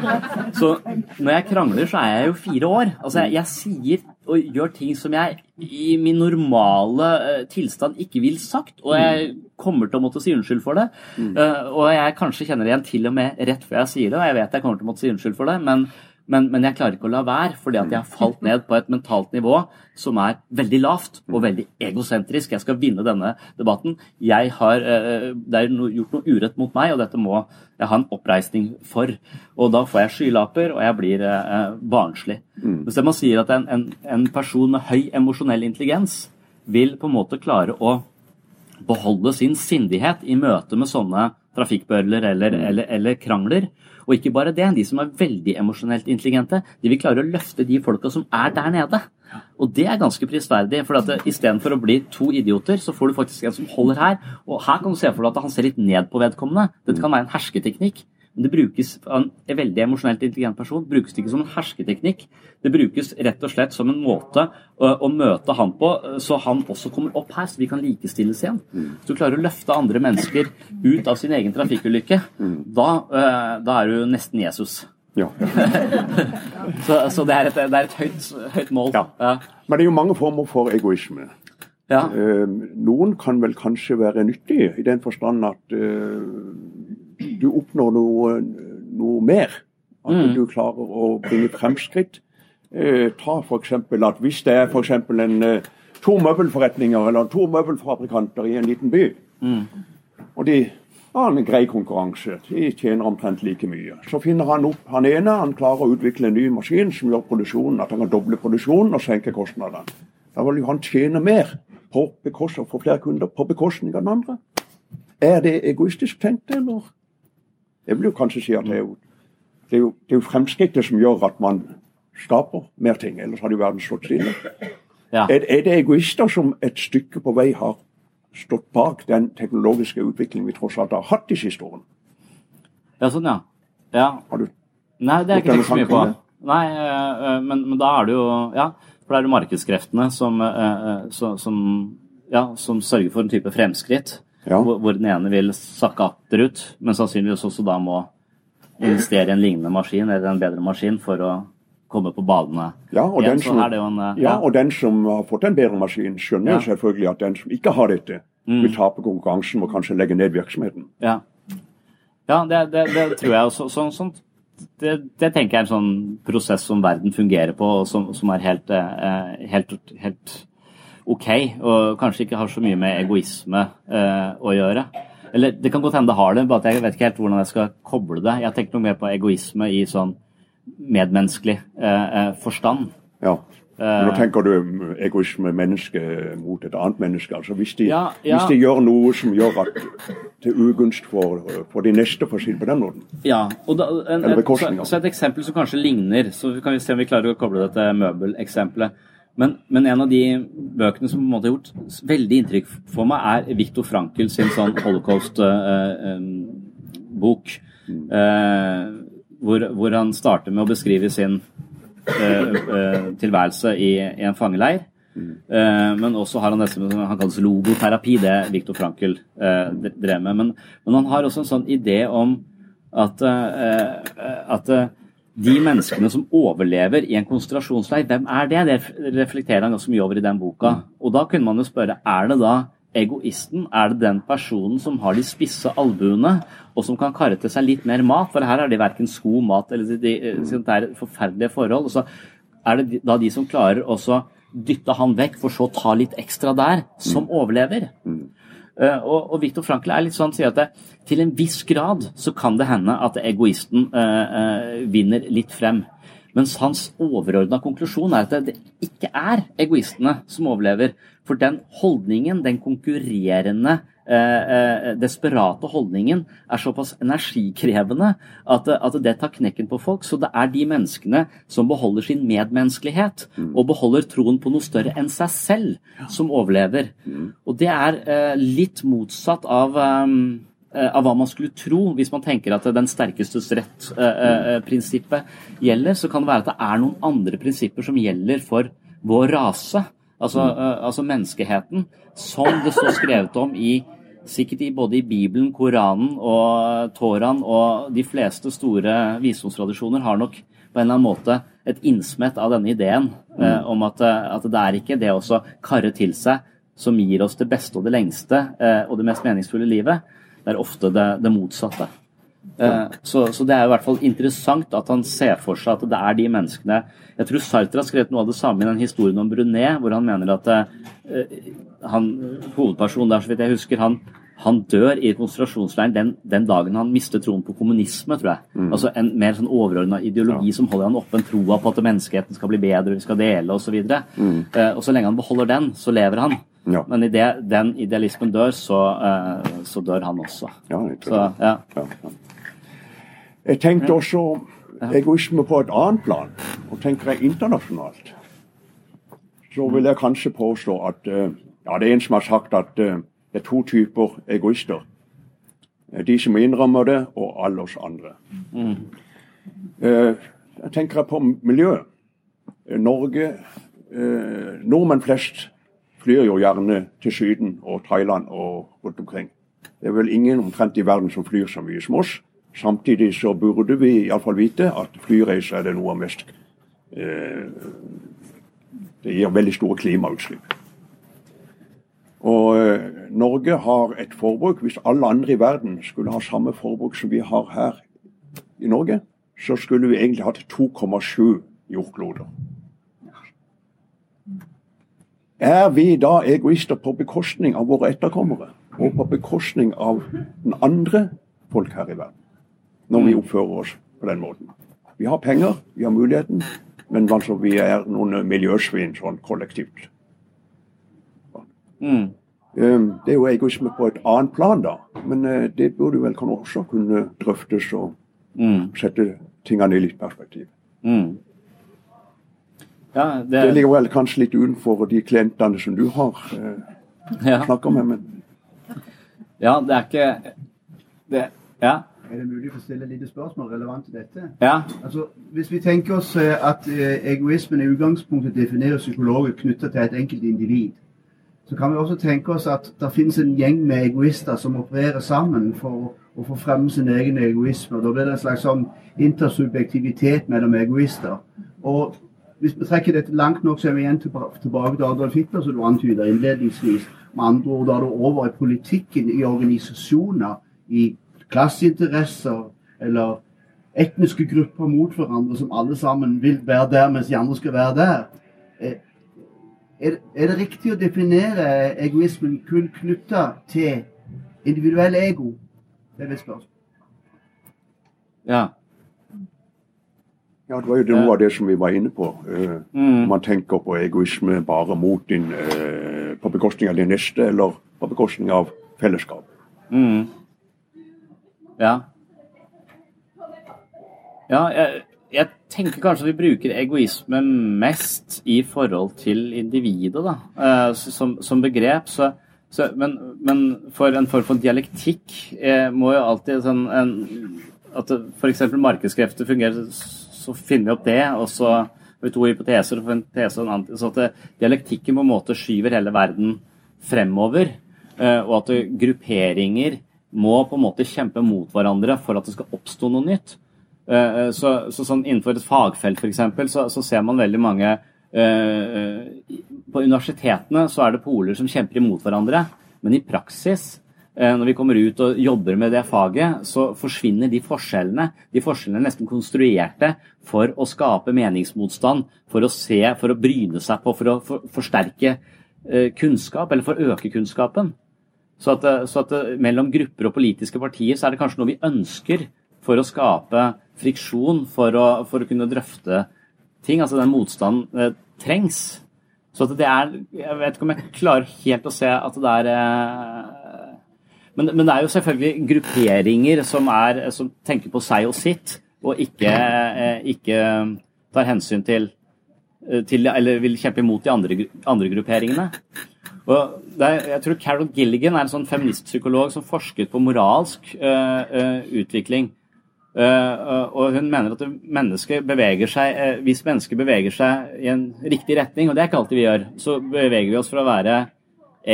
Så når jeg krangler, så er jeg jo fire år. Altså, jeg, jeg sier og gjør ting som jeg i min normale eh, tilstand ikke vil sagt, og jeg kommer til å måtte si unnskyld for det. Eh, og jeg kanskje kjenner det igjen til og med rett før jeg sier det, og jeg vet jeg kommer til å måtte si unnskyld for det, men, men, men jeg klarer ikke å la være, fordi at jeg har falt ned på et mentalt nivå som er veldig lavt og veldig egosentrisk. Jeg skal vinne denne debatten. Jeg har, eh, det er gjort noe urett mot meg, og dette må jeg ha en oppreisning for. Og da får jeg skylapper, og jeg blir eh, barnslig. Hvis man sier at en, en, en person med høy emosjonell intelligens vil på en måte klare å beholde sin sindighet i møte med sånne trafikkbøller eller, eller, eller krangler. Og ikke bare det, de som er veldig emosjonelt intelligente, de vil klare å løfte de folka som er der nede. Og det er ganske prisverdig, for at istedenfor å bli to idioter, så får du faktisk en som holder her. Og her kan du se for deg at han ser litt ned på vedkommende. Dette kan være en hersketeknikk. Men det brukes av en veldig emosjonelt intelligent person brukes det ikke som en hersketeknikk. Det brukes rett og slett som en måte å, å møte han på, så han også kommer opp her, så vi kan likestilles igjen. Så du klarer å løfte andre mennesker ut av sin egen trafikkulykke. Da, eh, da er du nesten Jesus. Ja. [LAUGHS] så, så det er et, det er et høyt, høyt, mål. Ja. Men det er jo mange former for egoisme. Ja. Eh, noen kan vel kanskje være nyttige i den forstand at du oppnår noe, noe mer. At Mm. du klarer å bringe fremskritt. Eh, ta f.eks. at hvis det er eksempel en eh, to møbelforretninger eller to møbelfabrikanter i en liten by, Mm. og de har en grei konkurranse, de tjener omtrent like mye. Så finner han opp han ene, han klarer å utvikle en ny maskin som gjør produksjonen, at han kan doble produksjonen og senke kostnadene. Da vil jo han tjene mer på bekostning, få flere kunder på bekostning av den andre. Er det egoistisk tenkt, eller? Jeg vil jo kanskje si at det er jo, det er jo, det er jo fremskrittet som gjør at man skaper mer ting, ellers hadde jo verden stått stille. Ja. Er, er det egoister som et stykke på vei har stått bak den teknologiske utviklingen vi tross alt har hatt de siste årene? Ja, sånn, ja. ja. Har du Nei, det er ikke tenkt så mye på. Nei, øh, øh, men, men da er det jo Ja, for det er jo markedskreftene som, øh, så- som, ja, som sørger for en type fremskritt. Ja. Hvor, hvor den ene vil sakke akterut, men sannsynligvis også da må investere i en lignende maskin eller en bedre maskin for å komme på badene Ja, og igjen. den som, en ja. ja, og den som har fått en bedre maskin, skjønner Ja. selvfølgelig at den som ikke har dette, Mm. vil tape konkurransen og kanskje legge ned virksomheten. Ja, ja det, det, det tror jeg også. Så, sånn, det, det tenker jeg er en sånn prosess som verden fungerer på, og som, som er helt, eh, helt, helt ok. Og kanskje ikke har så mye med egoisme eh, å gjøre. Eller det kan godt hende det har det, bare at jeg vet ikke helt hvordan jeg skal koble det. Jeg tenker noe mer på egoisme i sånn medmenneskelig eh, eh, forstand. Ja. Nå Eh, tenker du egoisme menneske mot et annet menneske. altså Hvis de, Ja, ja. Hvis de gjør noe som gjør at til ugunst for, for de neste, for å si det på den måten. Ja, og da, en, Eller et, så, så et eksempel som kanskje ligner, så kan vi se om vi klarer å koble det til møbeleksempelet. Men, men en av de bøkene som på en måte har gjort veldig inntrykk for meg, er Viktor Frankel sin sånn holocaust-bok. eh, hvor, hvor han starter med å beskrive sin uh, eh, tilværelse i, i en fangeleir. Eh, men også har han det som han kalles logoterapi, det Viktor Frankel eh, drev med. Men, men han har også en sånn idé om at, eh, at eh, de menneskene som overlever i en konsentrasjonsleir, hvem er det? Det reflekterer han ganske mye over i den boka. Og da kunne man jo spørre, er det da egoisten? Er det den personen som har de spisse albuene, og som kan karre til seg litt mer mat? For her har de verken sko, mat eller de, de, det er forferdelige forhold. Og så er det da de som klarer å dytte han vekk, for så å ta litt ekstra der, som overlever. Eh, og, og Viktor Frankl er litt sånn, sier at det, til en viss grad så kan det hende at egoisten eh, eh, vinner litt frem. Mens hans overordna konklusjon er at det ikke er egoistene som overlever. For den holdningen, den konkurrerende, eh, eh, desperate holdningen, er såpass energikrevende at, at det tar knekken på folk. Så det er de menneskene som beholder sin medmenneskelighet og beholder troen på noe større enn seg selv, som overlever. Og det er eh, litt motsatt av eh, av hva man skulle tro, hvis man tenker at den sterkestes rett-prinsippet gjelder, så kan det være at det er noen andre prinsipper som gjelder for vår rase, altså, eh, altså menneskeheten, som det står skrevet om i Sikkert i, både i Bibelen, Koranen og Toraen og de fleste store visdomstradisjoner har nok på en eller annen måte et innsmett av denne ideen eh, om at, eh, at det er ikke det å karre til seg som gir oss det beste og det lengste eh, og det mest meningsfulle livet. Det er ofte det, det motsatte. Eh, så, så det er i hvert fall interessant at han ser for seg at det er de menneskene Jeg tror Sartre har skrevet noe av det samme i den historien om Brunet, hvor han mener at eh, han, hovedpersonen der, så vidt jeg husker, han, han dør i konsentrasjonsleiren den, den dagen han mister troen på kommunisme, tror jeg. Mm. Altså en mer sånn overordna ideologi som holder han oppe, en troa på at menneskeheten skal bli bedre, vi skal dele osv. Mm. Eh, og så lenge han beholder den, så lever han. Ja. Men idet den idealismen dør, så, eh, så dør han også. Ja, Så, ja. Jeg tenkte også egoisme på et annet plan, og tenker jeg internasjonalt. Så vil jeg kanskje påstå at eh, ja, det er en som har sagt at eh, det er to typer egoister. De som innrømmer det, og alle oss andre. Eh, Jeg tenker på miljøet. Eh, Norge Nordmenn flest flyr jo gjerne til Syden og Thailand og rundt omkring. Det er vel ingen omtrent i verden som flyr så mye som oss. Samtidig så burde vi iallfall vite at flyreiser er det noe av mest eh, Det gir veldig store klimautslipp. Og eh, Norge har et forbruk Hvis alle andre i verden skulle ha samme forbruk som vi har her i Norge, så skulle vi egentlig hatt 2,7 jordkloder. Er vi da egoister på bekostning av våre etterkommere? Og på bekostning av den andre folk her i verden? Når vi oppfører oss på den måten. Vi har penger, vi har muligheten, men altså vi er noen miljøsvin sånn kollektivt. Mm. Um, Det er jo egoisme på et annet plan, da. Men eh, det burde vel kan også kunne drøftes og Mm. sette tingene i litt perspektiv. Mm. Ja, det, Det ligger vel kanskje litt utenfor de klientene som du har eh, ja. snakka med, men ja, det er ikke det, Ja. Er det mulig å stille et lite spørsmål relevant til dette? Ja. Altså, Hvis vi tenker oss eh, at eh, egoismen i utgangspunktet definerer psykologer knyttet til et enkelt individ, så kan vi også tenke oss at det finnes en gjeng med egoister som opererer sammen for å få fremme sin egen egoisme. og Da blir det en slags sånn intersubjektivitet mellom egoister. Og hvis vi trekker dette langt nok, så er vi igjen tilbake til Adolf Hitler, som du antyder innledningsvis. Med andre ord, da er du over i politikken, i organisasjoner, i klasseinteresser eller etniske grupper mot hverandre som alle sammen vil være der, mens de andre skal være der. Eh, Er, er det riktig å definere egoismen kun knytta til individuell ego? Det er mitt spørsmål. Ja. ja, det var jo noe av det som vi var inne på. Uh, Mm. Man tenker på egoisme bare mot din, uh, på bekostning av din neste, eller på bekostning av fellesskap. Mm. Ja. Ja, jeg, jeg tenker kanskje vi bruker egoisme mest i forhold til individet, da. Eh, som, som begrep. Så, så, men, men for en form for dialektikk eh, må jo alltid sånn en, At f.eks. markedskrefter fungerer, så finner vi opp det. og så har vi to hypoteser og en tese og en annen. Så at dialektikken på en måte skyver hele verden fremover. eh, Og at grupperinger må på en måte kjempe mot hverandre for at det skal oppstå noe nytt. Eh, Så, så sånn Innenfor et fagfelt eksempel, så, så ser man veldig mange eh, På universitetene så er det poler som kjemper imot hverandre, men i praksis, eh, når vi kommer ut og jobber med det faget, så forsvinner de forskjellene. De forskjellene er nesten konstruerte for å skape meningsmotstand, for å se, for å bryne seg på, for å forsterke eh, kunnskap, eller for å øke kunnskapen. Så at, eh, så at eh, mellom grupper og politiske partier så er det kanskje noe vi ønsker for å skape friksjon, for å, for å kunne drøfte ting. Altså den motstanden eh, trengs. Så at det er Jeg vet ikke om jeg klarer helt å se at det er eh, men, men det er jo selvfølgelig grupperinger som, er, som tenker på seg og sitt, og ikke, eh, ikke tar hensyn til, eh, til Eller vil kjempe imot de andre, andre grupperingene. Er, jeg tror Carol Gilligan er en sånn feministpsykolog som forsket på moralsk uh, uh, utvikling. Uh, og hun mener at mennesket beveger seg, hvis mennesket beveger seg i en riktig retning, og det er ikke alltid vi gjør, så beveger vi oss fra å være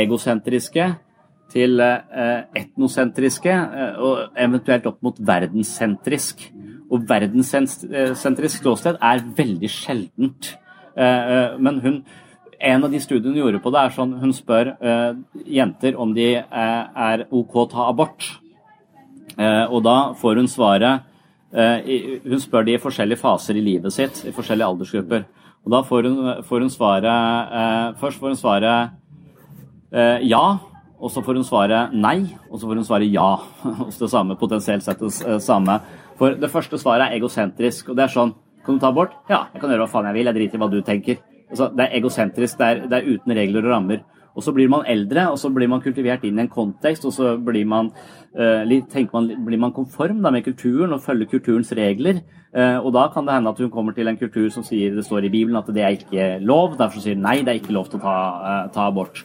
egosentriske til etnosentriske, og eventuelt opp mot verdenssentrisk. Og verdenssentrisk ståsted er veldig sjeldent. Men hun, en av de studiene hun gjorde på det, er sånn hun spør uh, jenter om de uh, er OK å ta abort. Uh, og da får hun svaret i- Hun spør de i forskjellige faser i livet sitt, i forskjellige aldersgrupper. Og da får hun, får hun svaret Først får hun svaret ja, og så får hun svaret nei, og så får hun svaret ja. [LAUGHS] Hos det samme, potensielt sett det samme. For det første svaret er egosentrisk, og det er sånn Kan du ta abort? Ja, jeg kan gjøre hva faen jeg vil, jeg driter i hva du tenker. Altså, det er egosentrisk, det er, det er uten regler og rammer. Og så blir man eldre, og så blir man kultivert inn i en kontekst, og så blir man, uh, man, blir man konform da, med kulturen og følger kulturens regler. Uh, og da kan det hende at hun kommer til en kultur som sier det står i Bibelen at det er ikke lov. Derfor sier hun nei, det er ikke lov til å ta, uh, ta abort.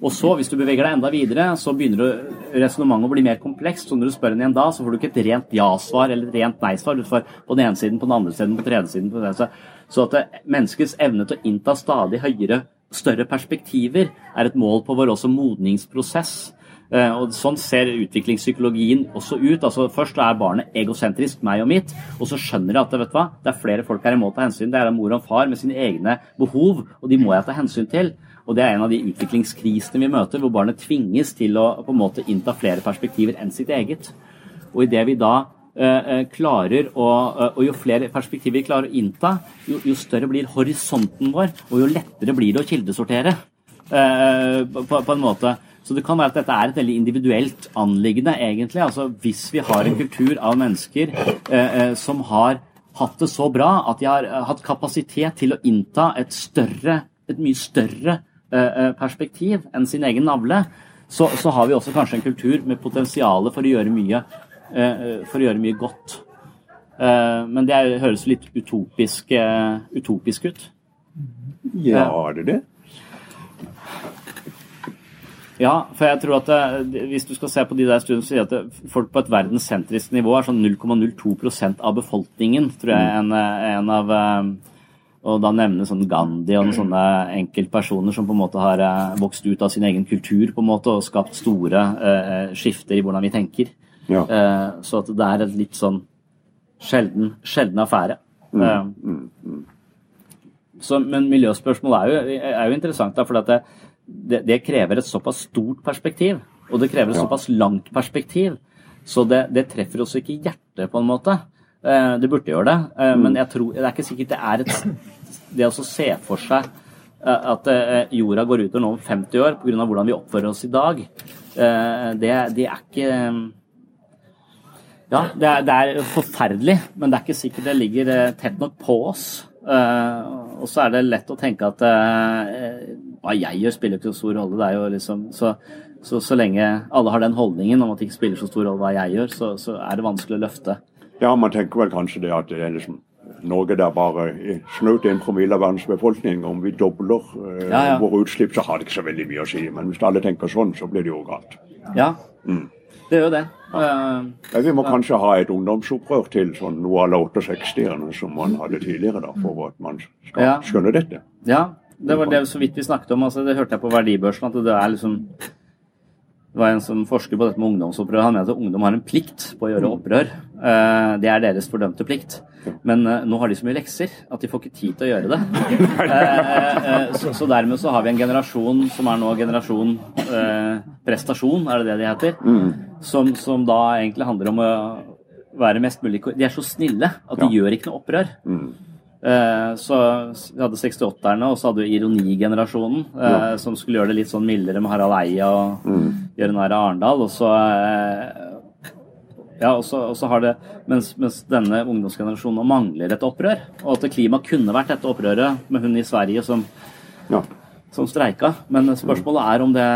Og så, hvis du beveger deg enda videre, så begynner resonnementet å bli mer komplekst. Så når du spør henne igjen da, så får du ikke et rent ja-svar eller et rent nei-svar. Du får på den ene siden, på den andre siden, på den tredje siden. på den tredje siden. Så at menneskets evne til å innta stadig høyere større perspektiver er et mål på vår også modningsprosess. Eh, og Sånn ser utviklingspsykologien også ut. altså Først er barnet egosentrisk, meg og mitt, og så skjønner jeg at vet du hva, det er flere folk her jeg må ta hensyn. Det er mor og far med sine egne behov, og de må jeg ta hensyn til. Og Det er en av de utviklingskrisene vi møter, hvor barnet tvinges til å på en måte innta flere perspektiver enn sitt eget. Og i det vi da klarer å uh, Og jo flere perspektiver vi klarer å innta, jo, jo, større blir horisonten vår, og jo lettere blir det å kildesortere. På, på, en måte. Så det kan være at dette er et veldig individuelt anliggende, egentlig. Altså Hvis vi har en kultur av mennesker som har hatt det så bra at de har hatt kapasitet til å innta et større, et mye større perspektiv enn sin egen navle, så, så, har vi også kanskje en kultur med potensial for å gjøre mye Eh, for å gjøre mye godt. Eh, men det høres litt utopisk, eh, utopisk ut. Ja, er det det? Ja, for jeg tror at det, hvis du skal se på de der studiene, så sier at det, folk på et verdenssentrisk nivå er sånn 0,02% av befolkningen, tror jeg en, en av og da nevne sånn Gandhi og sånne enkeltpersoner som på en måte har vokst ut av sin egen kultur på en måte og skapt store eh, skifter i hvordan vi tenker. Ja. Uh, så at det er en litt sånn sjelden, sjelden affære. Mm, eh, mm, mm. Så, men miljøspørsmål er jo, er jo interessant, da, for det, det, det, krever et såpass stort perspektiv. Og det krever et ja. såpass langt perspektiv. Så det, det, treffer oss ikke i hjertet, på en måte. Uh, det burde gjøre det, mm. men jeg tror, det er ikke sikkert det er et Det å se for seg at jorda går ut nå om 50 år pga. hvordan vi oppfører oss i dag, det, det er ikke ja, det er, det er, forferdelig, men det er ikke sikkert det ligger eh, tett nok på oss. Uh, og så er det lett å tenke at uh, hva jeg gjør, spiller ikke så stor rolle. Det er jo liksom, så, så, så, lenge alle har den holdningen om at det ikke spiller så stor rolle hva jeg gjør, så, så, er det vanskelig å løfte. Ja, man tenker vel kanskje det at det er liksom Norge der bare snaut en promille av verdens befolkning. Om vi dobler uh, ja, ja. våre utslipp, så har det ikke så veldig mye å si. Men hvis alle tenker sånn, så blir det jo galt. Ja. Mm. Det gjør det. Ja. vi må kanskje ha et ungdomsopprør til, sånn noe à la 68-erne som man hadde tidligere, da, for at man skal ja. skjønne dette. Ja, det var det så vidt vi snakket om. altså Det hørte jeg på verdibørsen, at det er liksom det var en som forsker på dette med ungdomsopprør. Han mener at ungdom har en plikt på å gjøre opprør. Eh, det er deres fordømte plikt. Men eh, nå har de så mye lekser at de får ikke tid til å gjøre det. [LAUGHS] Eh, så dermed så har vi en generasjon som er nå generasjon prestasjon, er det det de heter? Mm. Som, som da egentlig handler om å være mest mulig De er så snille at de gjør ikke noe opprør. Mm. Så vi hadde 68-erne, og så hadde vi ironigenerasjonen, ja. som skulle gjøre det litt sånn mildere med Harald Eia og mm. Gjøre narr av Arendal. Og så eh, ja, også, også har det, mens, mens, denne ungdomsgenerasjonen mangler et opprør, og at klima kunne vært dette opprøret med hun i Sverige som, ja. som streika. Men spørsmålet er om det,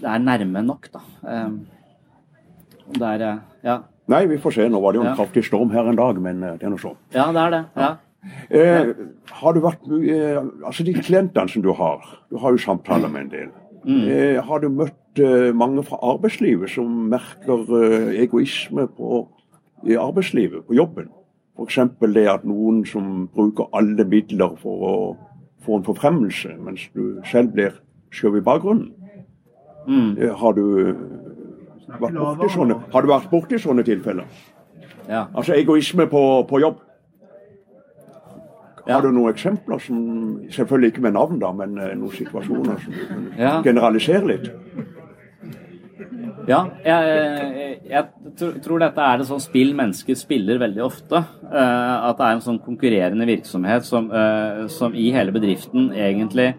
det er nærme nok, da. Det er Ja. Nei, vi får se. Nå var det jo en ja. kraftig storm her en dag, men det er nå så. Ja, det er det. ja. Eh, har du vært eh, Altså de klientene som du har, du har jo samtaler med en del. Mm. Eh, har du møtt eh, mange fra arbeidslivet som merker eh, egoisme på, i arbeidslivet, på jobben? F.eks. det at noen som bruker alle midler for å få en forfremmelse, mens du selv blir skjøvet i bakgrunnen. Mm. Eh, har du vært borti sånne, har du vært borti sånne tilfeller? Ja. Altså egoisme på, på jobb? Har du noen eksempler, som, selvfølgelig ikke med navn, da, men noen situasjoner som du kan ja. generalisere litt? Ja, jeg, jeg, tror dette er et sånt spill mennesker spiller veldig ofte. Uh, at det er en sånn konkurrerende virksomhet som, uh, som i hele bedriften egentlig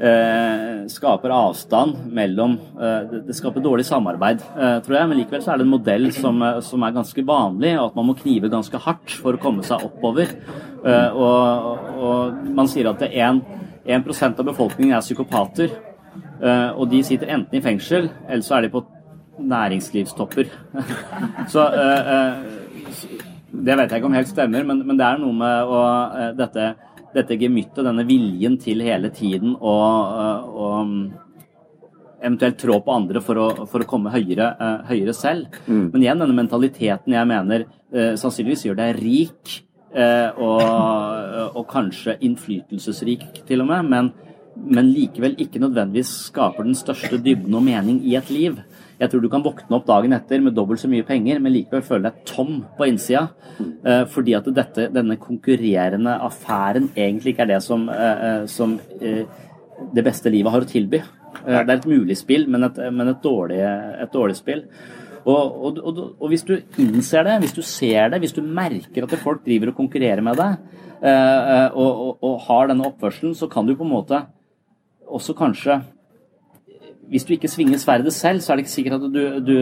Eh, skaper avstand mellom eh, Det skaper dårlig samarbeid, eh, tror jeg. Men likevel så er det en modell som, som, er ganske vanlig, og at man må knive ganske hardt for å komme seg oppover. Og, og man sier at 1, 1% av befolkningen er psykopater. Eh, og de sitter enten i fengsel, eller så er de på næringslivstopper. [LAUGHS] så eh, eh, Det vet jeg ikke om helt stemmer, men, men det er noe med å, dette, dette gemyttet, denne viljen til hele tiden å, å eventuelt trå på andre for å, for å komme høyere, høyere selv. Mm. Men igjen denne mentaliteten jeg mener sannsynligvis gjør deg rik, og, og, kanskje innflytelsesrik til og med, men, men, likevel ikke nødvendigvis skaper den største dybden og mening i et liv. Jeg tror du kan våkne opp dagen etter med dobbelt så mye penger, men likevel føle deg tom på innsida. fordi at dette, denne konkurrerende affæren egentlig ikke er det som, som det beste livet har å tilby. Det er et mulig spill, men et, men et, dårlig, et dårlig, spill. Og, og, og, og, hvis du innser det, hvis du ser det, hvis du merker at folk driver og konkurrerer med deg, eh, og, har denne oppførselen, så kan du på en måte også kanskje Hvis du ikke svinger sverdet selv, så er det ikke sikkert at du, du,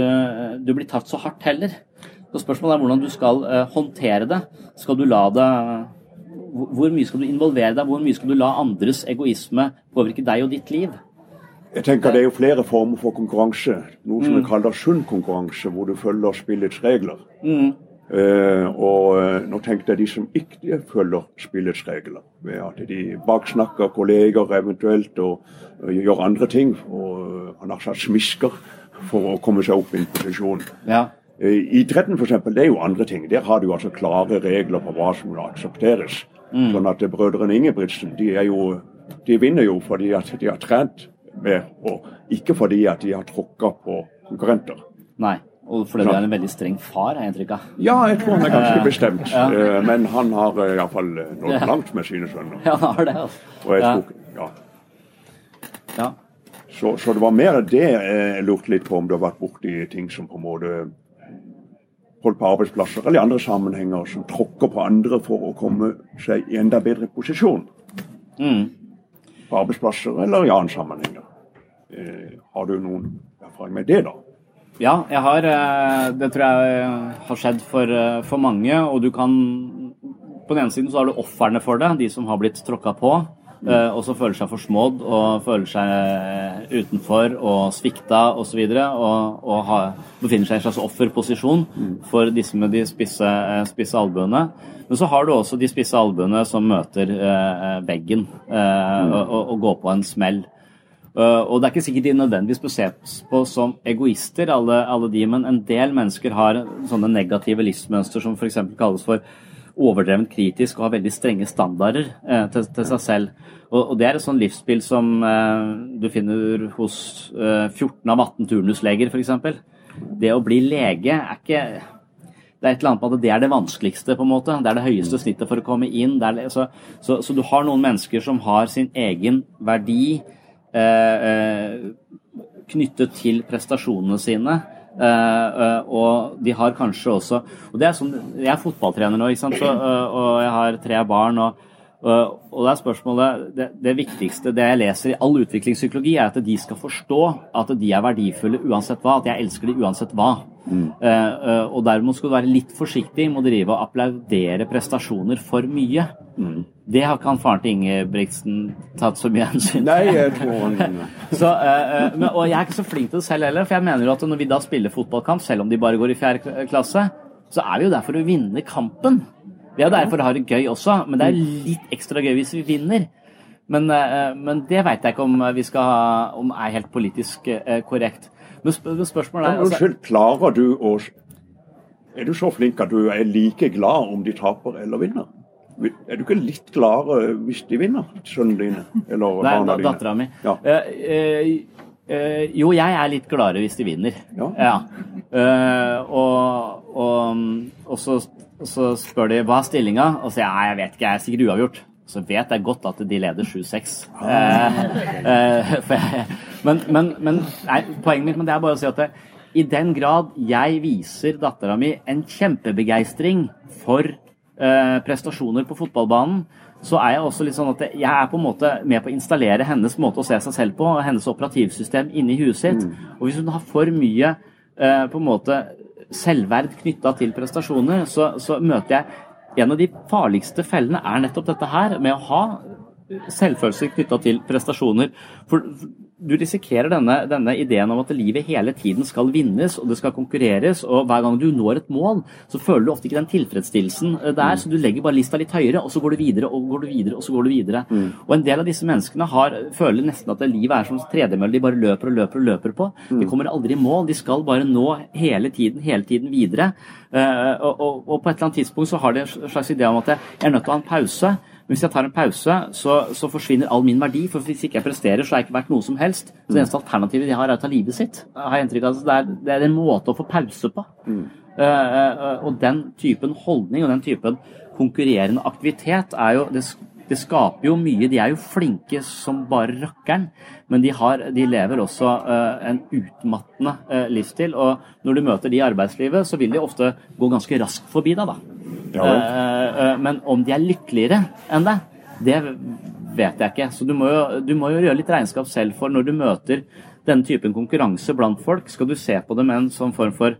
du blir tatt så hardt heller. Så Spørsmålet er hvordan du skal uh, håndtere det. Skal du la det Hvor mye skal du involvere deg? Hvor mye skal du la andres egoisme påvirke deg og ditt liv? Jeg tenker Det er jo flere former for konkurranse. Noe som mm. vi kaller sunn konkurranse, hvor du følger spillets regler. Mm. Uh, og uh, nå tenkte jeg de som ikke følger spillets regler, ved at de baksnakker kolleger eventuelt og uh, gjør andre ting. Og han har satt smisker for å komme seg opp i en posisjon. Ja. idretten for eksempel, det er jo andre ting. Der har du altså klare regler på hva som aksepteres. Mm. Sånn at Brødrene Ingebrigtsen de, er jo, de vinner jo fordi at de har trent mer, og ikke fordi at de har tråkka på konkurrenter. Nei, og fordi du er en veldig streng far, har jeg inntrykk av. Ja, jeg tror han er ganske bestemt. Ja. Eh, men han har eh, iallfall eh, nådd langt med sine sønner. Ja, han har det, altså. Og jeg tror, ja. ja. Så, så, det var mer det jeg lurte litt på, om du har vært borti ting som på en måte folk på arbeidsplasser eller i andre sammenhenger som tråkker på andre for å komme seg i enda bedre posisjon. Mm. På arbeidsplasser eller i andre sammenhenger. Eh, har du noen erfaring med det, da? Ja, jeg har. Eh, det tror jeg har skjedd for, eh, for mange. Og du kan På den ene siden så har du ofrene for det, de som har blitt tråkka på. Mm. Og som føler seg forsmådd og føler seg utenfor og svikta osv. Og, så videre, og, og ha, befinner seg i en slags offerposisjon mm. for disse med de spisse, spisse albuene. Men så har du også de spisse albuene som møter eh, veggen eh, mm. og, og, og, går på en smell. Uh, og Det er ikke sikkert de nødvendigvis bør ses på som egoister, alle, alle, de, men en del mennesker har sånne negative livsmønster som f.eks. kalles for overdrevent kritisk og har veldig strenge standarder eh, til, til, seg selv. Og, og, Det er et sånn livsspill som eh, du finner hos 14 av 18 turnusleger f.eks. Det å bli lege er ikke det er et eller annet på at det er det vanskeligste, på en måte. Det er det høyeste snittet for å komme inn. så, så, så, du har noen mennesker som har sin egen verdi, Eh, eh, knyttet til prestasjonene sine. Uh, uh, og de har kanskje også og det er sånn, Jeg er fotballtrener nå, så, uh, og jeg har tre barn. og, og det er spørsmålet det, det, viktigste det jeg leser i all utviklingspsykologi, er at de skal forstå at de er verdifulle uansett hva. At jeg elsker de uansett hva. Mm. og dermed skal du være litt forsiktig med å drive og applaudere prestasjoner for mye. Mm. Det har ikke han faren til Ingebrigtsen tatt så mye hensyn til. Nei, jeg tror han... [LAUGHS] så, uh, men, og jeg er ikke så flink til det selv heller, for jeg mener jo at når vi da spiller fotballkamp, selv om de bare går i fjerde klasse, så er vi jo der for å vinne kampen. Vi er der for å ha det gøy også, men det er litt ekstra gøy hvis vi vinner. Men, uh, men det veit jeg ikke om vi skal ha, om er helt politisk uh, korrekt. Men spørsmålet er altså, klarer du å Er du så flink at du er like glad om de taper eller vinner? Er du ikke litt klar hvis de vinner, sønnene dine? Eller Nei, barna dine? dattera mi. Ja. Uh, uh, uh, jo, jeg er litt gladere hvis de vinner. Ja. ja. og, og, og så, så, spør de hva er stillinga, og så sier jeg jeg vet ikke, jeg er sikkert uavgjort. Så vet jeg godt at de leder 7-6. Ah. [LAUGHS] men, men, men nei, poenget mitt men det er bare å si at det, i den grad jeg viser dattera mi en kjempebegeistring for prestasjoner på fotballbanen, så er jeg også litt sånn at jeg er på en måte med på å installere hennes måte å se seg selv på, og hennes operativsystem inni huet sitt. Mm. Og hvis hun har for mye eh, på en måte selvverd knytta til prestasjoner, så, så, møter jeg en av de farligste fellene er nettopp dette her, med å ha selvfølelse knytta til prestasjoner. For du risikerer denne, denne, ideen om at livet hele tiden skal vinnes og det skal konkurreres, og hver gang du når et mål, så føler du ofte ikke den tilfredsstillelsen eh, der, mm. så du legger bare lista litt høyere, og så går du videre og går du videre og så går du videre. Mm. Og en del av disse menneskene har, føler nesten at livet er som tredemølle, de bare løper og løper og løper på. Mm. De kommer aldri i mål, de skal bare nå hele tiden, hele tiden videre. Uh, og, og, og, på et eller annet tidspunkt så har de en slags idé om at jeg er nødt til å ha en pause. Hvis jeg tar en pause, så, så, forsvinner all min verdi. For hvis ikke jeg presterer, så er jeg ikke verdt noe som helst. Så det eneste alternativet de har, er å ta livet sitt. har jeg inntrykk av. Det er, det er en måte å få pause på. Mm. Uh, uh, og den typen holdning og den typen konkurrerende aktivitet er jo det, det, skaper jo mye. De er jo flinke som bare rakkeren, men de, har, de lever også uh, en utmattende livsstil. Og når du møter de i arbeidslivet, så vil de ofte gå ganske raskt forbi deg, da. Ja, eh, eh, men om de er lykkeligere enn deg, det vet jeg ikke. Så du må, jo, du må, jo, gjøre litt regnskap selv for når du møter denne typen konkurranse blant folk. Skal du se på det med en sånn form for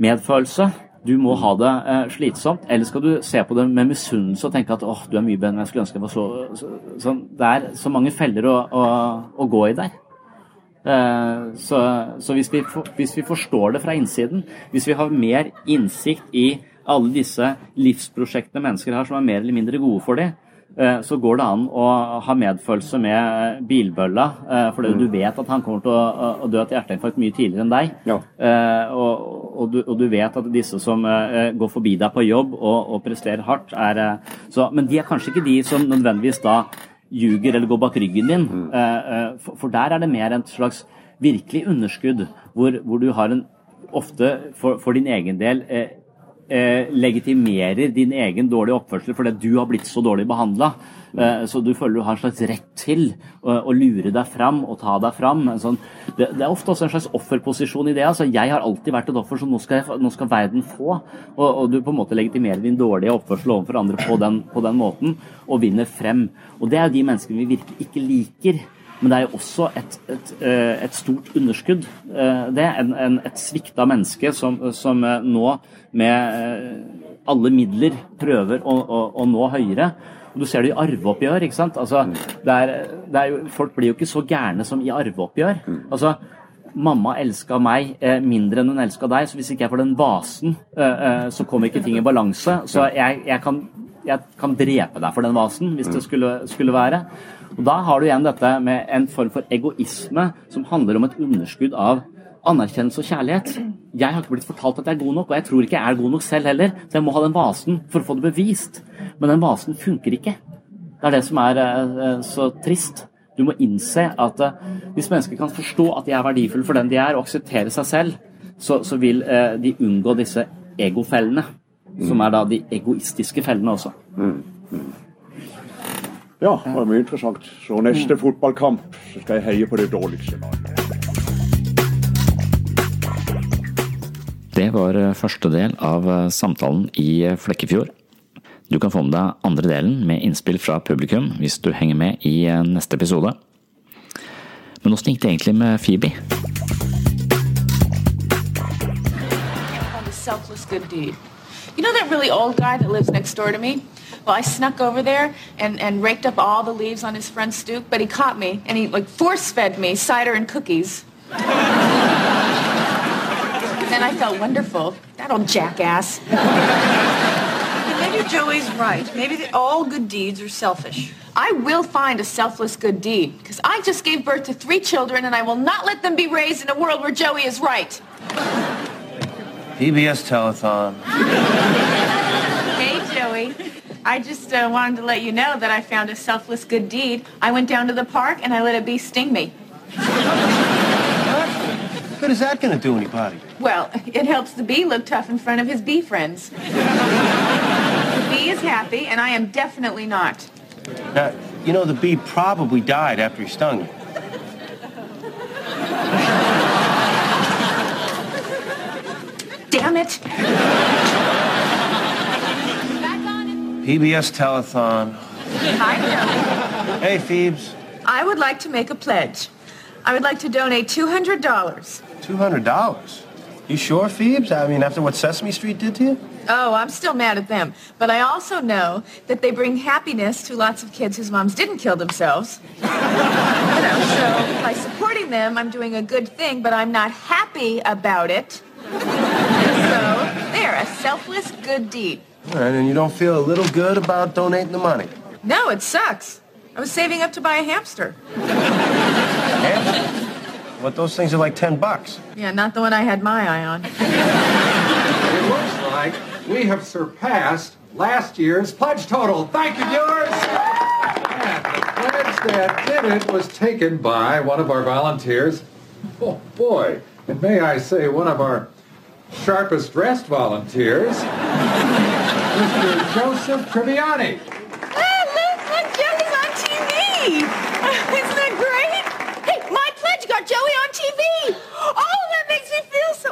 medfølelse? Du må ha det eh, slitsomt. Eller skal du se på det med misunnelse og tenke at åh, du er mye bedre enn jeg skulle ønske jeg var så, så, så Det er så mange feller å, å, å gå i der. Eh, så, så hvis, vi, hvis, vi, forstår det fra innsiden, hvis vi har mer innsikt i alle disse livsprosjektene mennesker har som er mer eller mindre gode for dem, eh, så går det an å ha medfølelse med bilbølla, eh, fordi mm. du vet at han kommer til å, dø til hjerteinfarkt mye tidligere enn deg. Ja. Eh, og, og, du, og, du, vet at disse som går forbi deg på jobb og, og presterer hardt, er så, Men de er kanskje ikke de som nødvendigvis da ljuger eller går bak ryggen din. Mm. For der er det mer en slags virkelig underskudd, hvor, hvor du har en ofte for, for din egen del eh, legitimerer din egen dårlige oppførsel fordi du har blitt så dårlig behandla. Eh, så du føler du har en slags rett til å, å lure deg fram og ta deg fram. Sånn, det, det, er ofte også en slags offerposisjon i det. altså Jeg har alltid vært et offer, så nå skal, jeg, nå skal verden få. Og, og, du på en måte legitimerer din dårlige oppførsel overfor andre på den, på den måten, og vinner frem. Og det er jo de menneskene vi virkelig ikke liker. Men det er jo også et, et, eh, et stort underskudd. Eh, det er en, en, et svikta menneske som, som, eh, nå med alle midler prøver å, å, å, nå høyere. Og Du ser det i arveoppgjør. ikke sant? Altså, det er, det er jo, folk blir jo ikke så gærne som i arveoppgjør. Altså, Mamma elska meg mindre enn hun elska deg, så hvis ikke jeg får den vasen, så kommer ikke ting i balanse. Så jeg, jeg, kan, jeg, kan, drepe deg for den vasen, hvis det skulle, skulle være. Og Da har du igjen dette med en form for egoisme som handler om et underskudd av anerkjennelse og kjærlighet. Jeg har ikke blitt fortalt at jeg er god nok, og jeg tror ikke jeg er god nok selv heller, så jeg må ha den vasen for å få det bevist. Men den vasen funker ikke. Det er det som er eh, så trist. Du må innse at eh, hvis mennesker kan forstå at de er verdifulle for den de er, og akseptere seg selv, så, så vil eh, de unngå disse egofellene. Som er da de egoistiske fellene også. Mm. Mm. Ja, det var mye interessant. Så neste fotballkamp så skal jeg heie på det dårligste laget. Det var eh, første del av eh, samtalen i eh, Flekkefjord. Du kan få med deg andre delen med innspill fra publikum hvis du henger med i neste episode. Men åssen gikk det egentlig med Phoebe? You know that really old guy that lives next door to me? Well, I snuck over there and, and raked up all the leaves on his front stoop, but he caught me and he like force fed me cider and cookies. [LAUGHS] and then I felt wonderful. That old jackass. Maybe Joey's right. Maybe the, all good deeds are selfish. I will find a selfless good deed because I just gave birth to three children and I will not let them be raised in a world where Joey is right. PBS Telethon. hey, Joey. I just uh, wanted to let you know that I found a selfless good deed. I went down to the park and I let a bee sting me. What good is that going to do anybody? Well, it helps the bee look tough in front of his bee friends. the bee is happy, and I am definitely not. Now, you know, the bee probably died after he stung you. Damn it! PBS Telethon. Hi. Hey, Phoebes. I would like to make a pledge. I would like to donate $200. $200? You sure, Phoebes? I mean, after what Sesame Street did to you? Oh, I'm still mad at them. But I also know that they bring happiness to lots of kids whose moms didn't kill themselves. [LAUGHS] you know, so by supporting them, I'm doing a good thing, but I'm not happy about it. So, a selfless good deed. All right, and you don't feel a little good about donating the money? No, it sucks. I was saving up to buy a hamster. Hamster? What, those things are like 10 bucks. Yeah, not the one I had my eye on. It looks like we have surpassed last year's pledge total. Thank you, viewers. And the pledge that did it was taken by one of our volunteers. Oh, boy. And may I say, one of our sharpest dressed volunteers, Mr. Joseph Triviani. Ah, look, look, Joey's on TV. [LAUGHS] Isn't that great? Hey, my pledge got Joey on TV. Oh, that makes me feel so.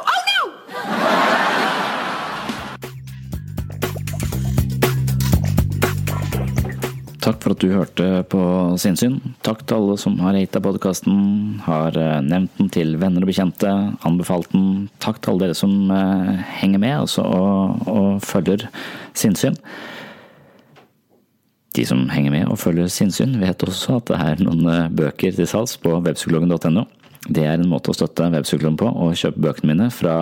Takk for at du hørte på Sinnsyn. Takk til alle som har hata podkasten, har eh, nevnt den til venner og bekjente, anbefalt den. Takk til alle dere som eh, henger med altså, og, og følger Sinnsyn. De som henger med og følger sinnssyn, vet også at det er noen eh, bøker til salgs på webpsykologen.no. Det er en måte å støtte webpsykologen på, å kjøpe bøkene mine fra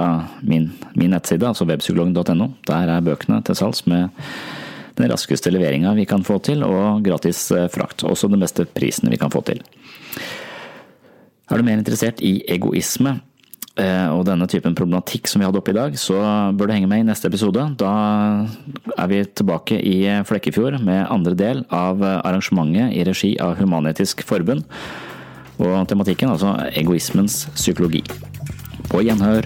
min, min nettside, altså webpsykologen.no. Der er bøkene til salgs med den raskeste leveringa vi kan få til, og gratis eh, frakt. Også den beste prisen vi kan få til. Er du mer interessert i egoisme eh, og denne typen problematikk som vi hadde oppe i dag, så bør du henge med i neste episode. Da er vi tilbake i Flekkefjord med andre del av arrangementet i regi av Human-Etisk Forbund. Og tematikken altså egoismens psykologi. På gjenhør.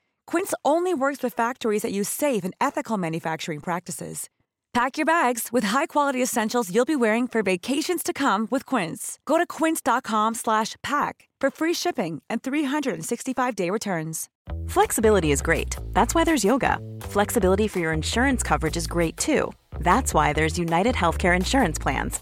Quince only works with factories that use safe and ethical manufacturing practices. Pack your bags with high-quality essentials you'll be wearing for vacations to come with Quince. Go to quince.com slash pack for free shipping and 365-day returns. Flexibility is great. That's why there's yoga. Flexibility for your insurance coverage is great too. That's why there's United Healthcare Insurance Plans.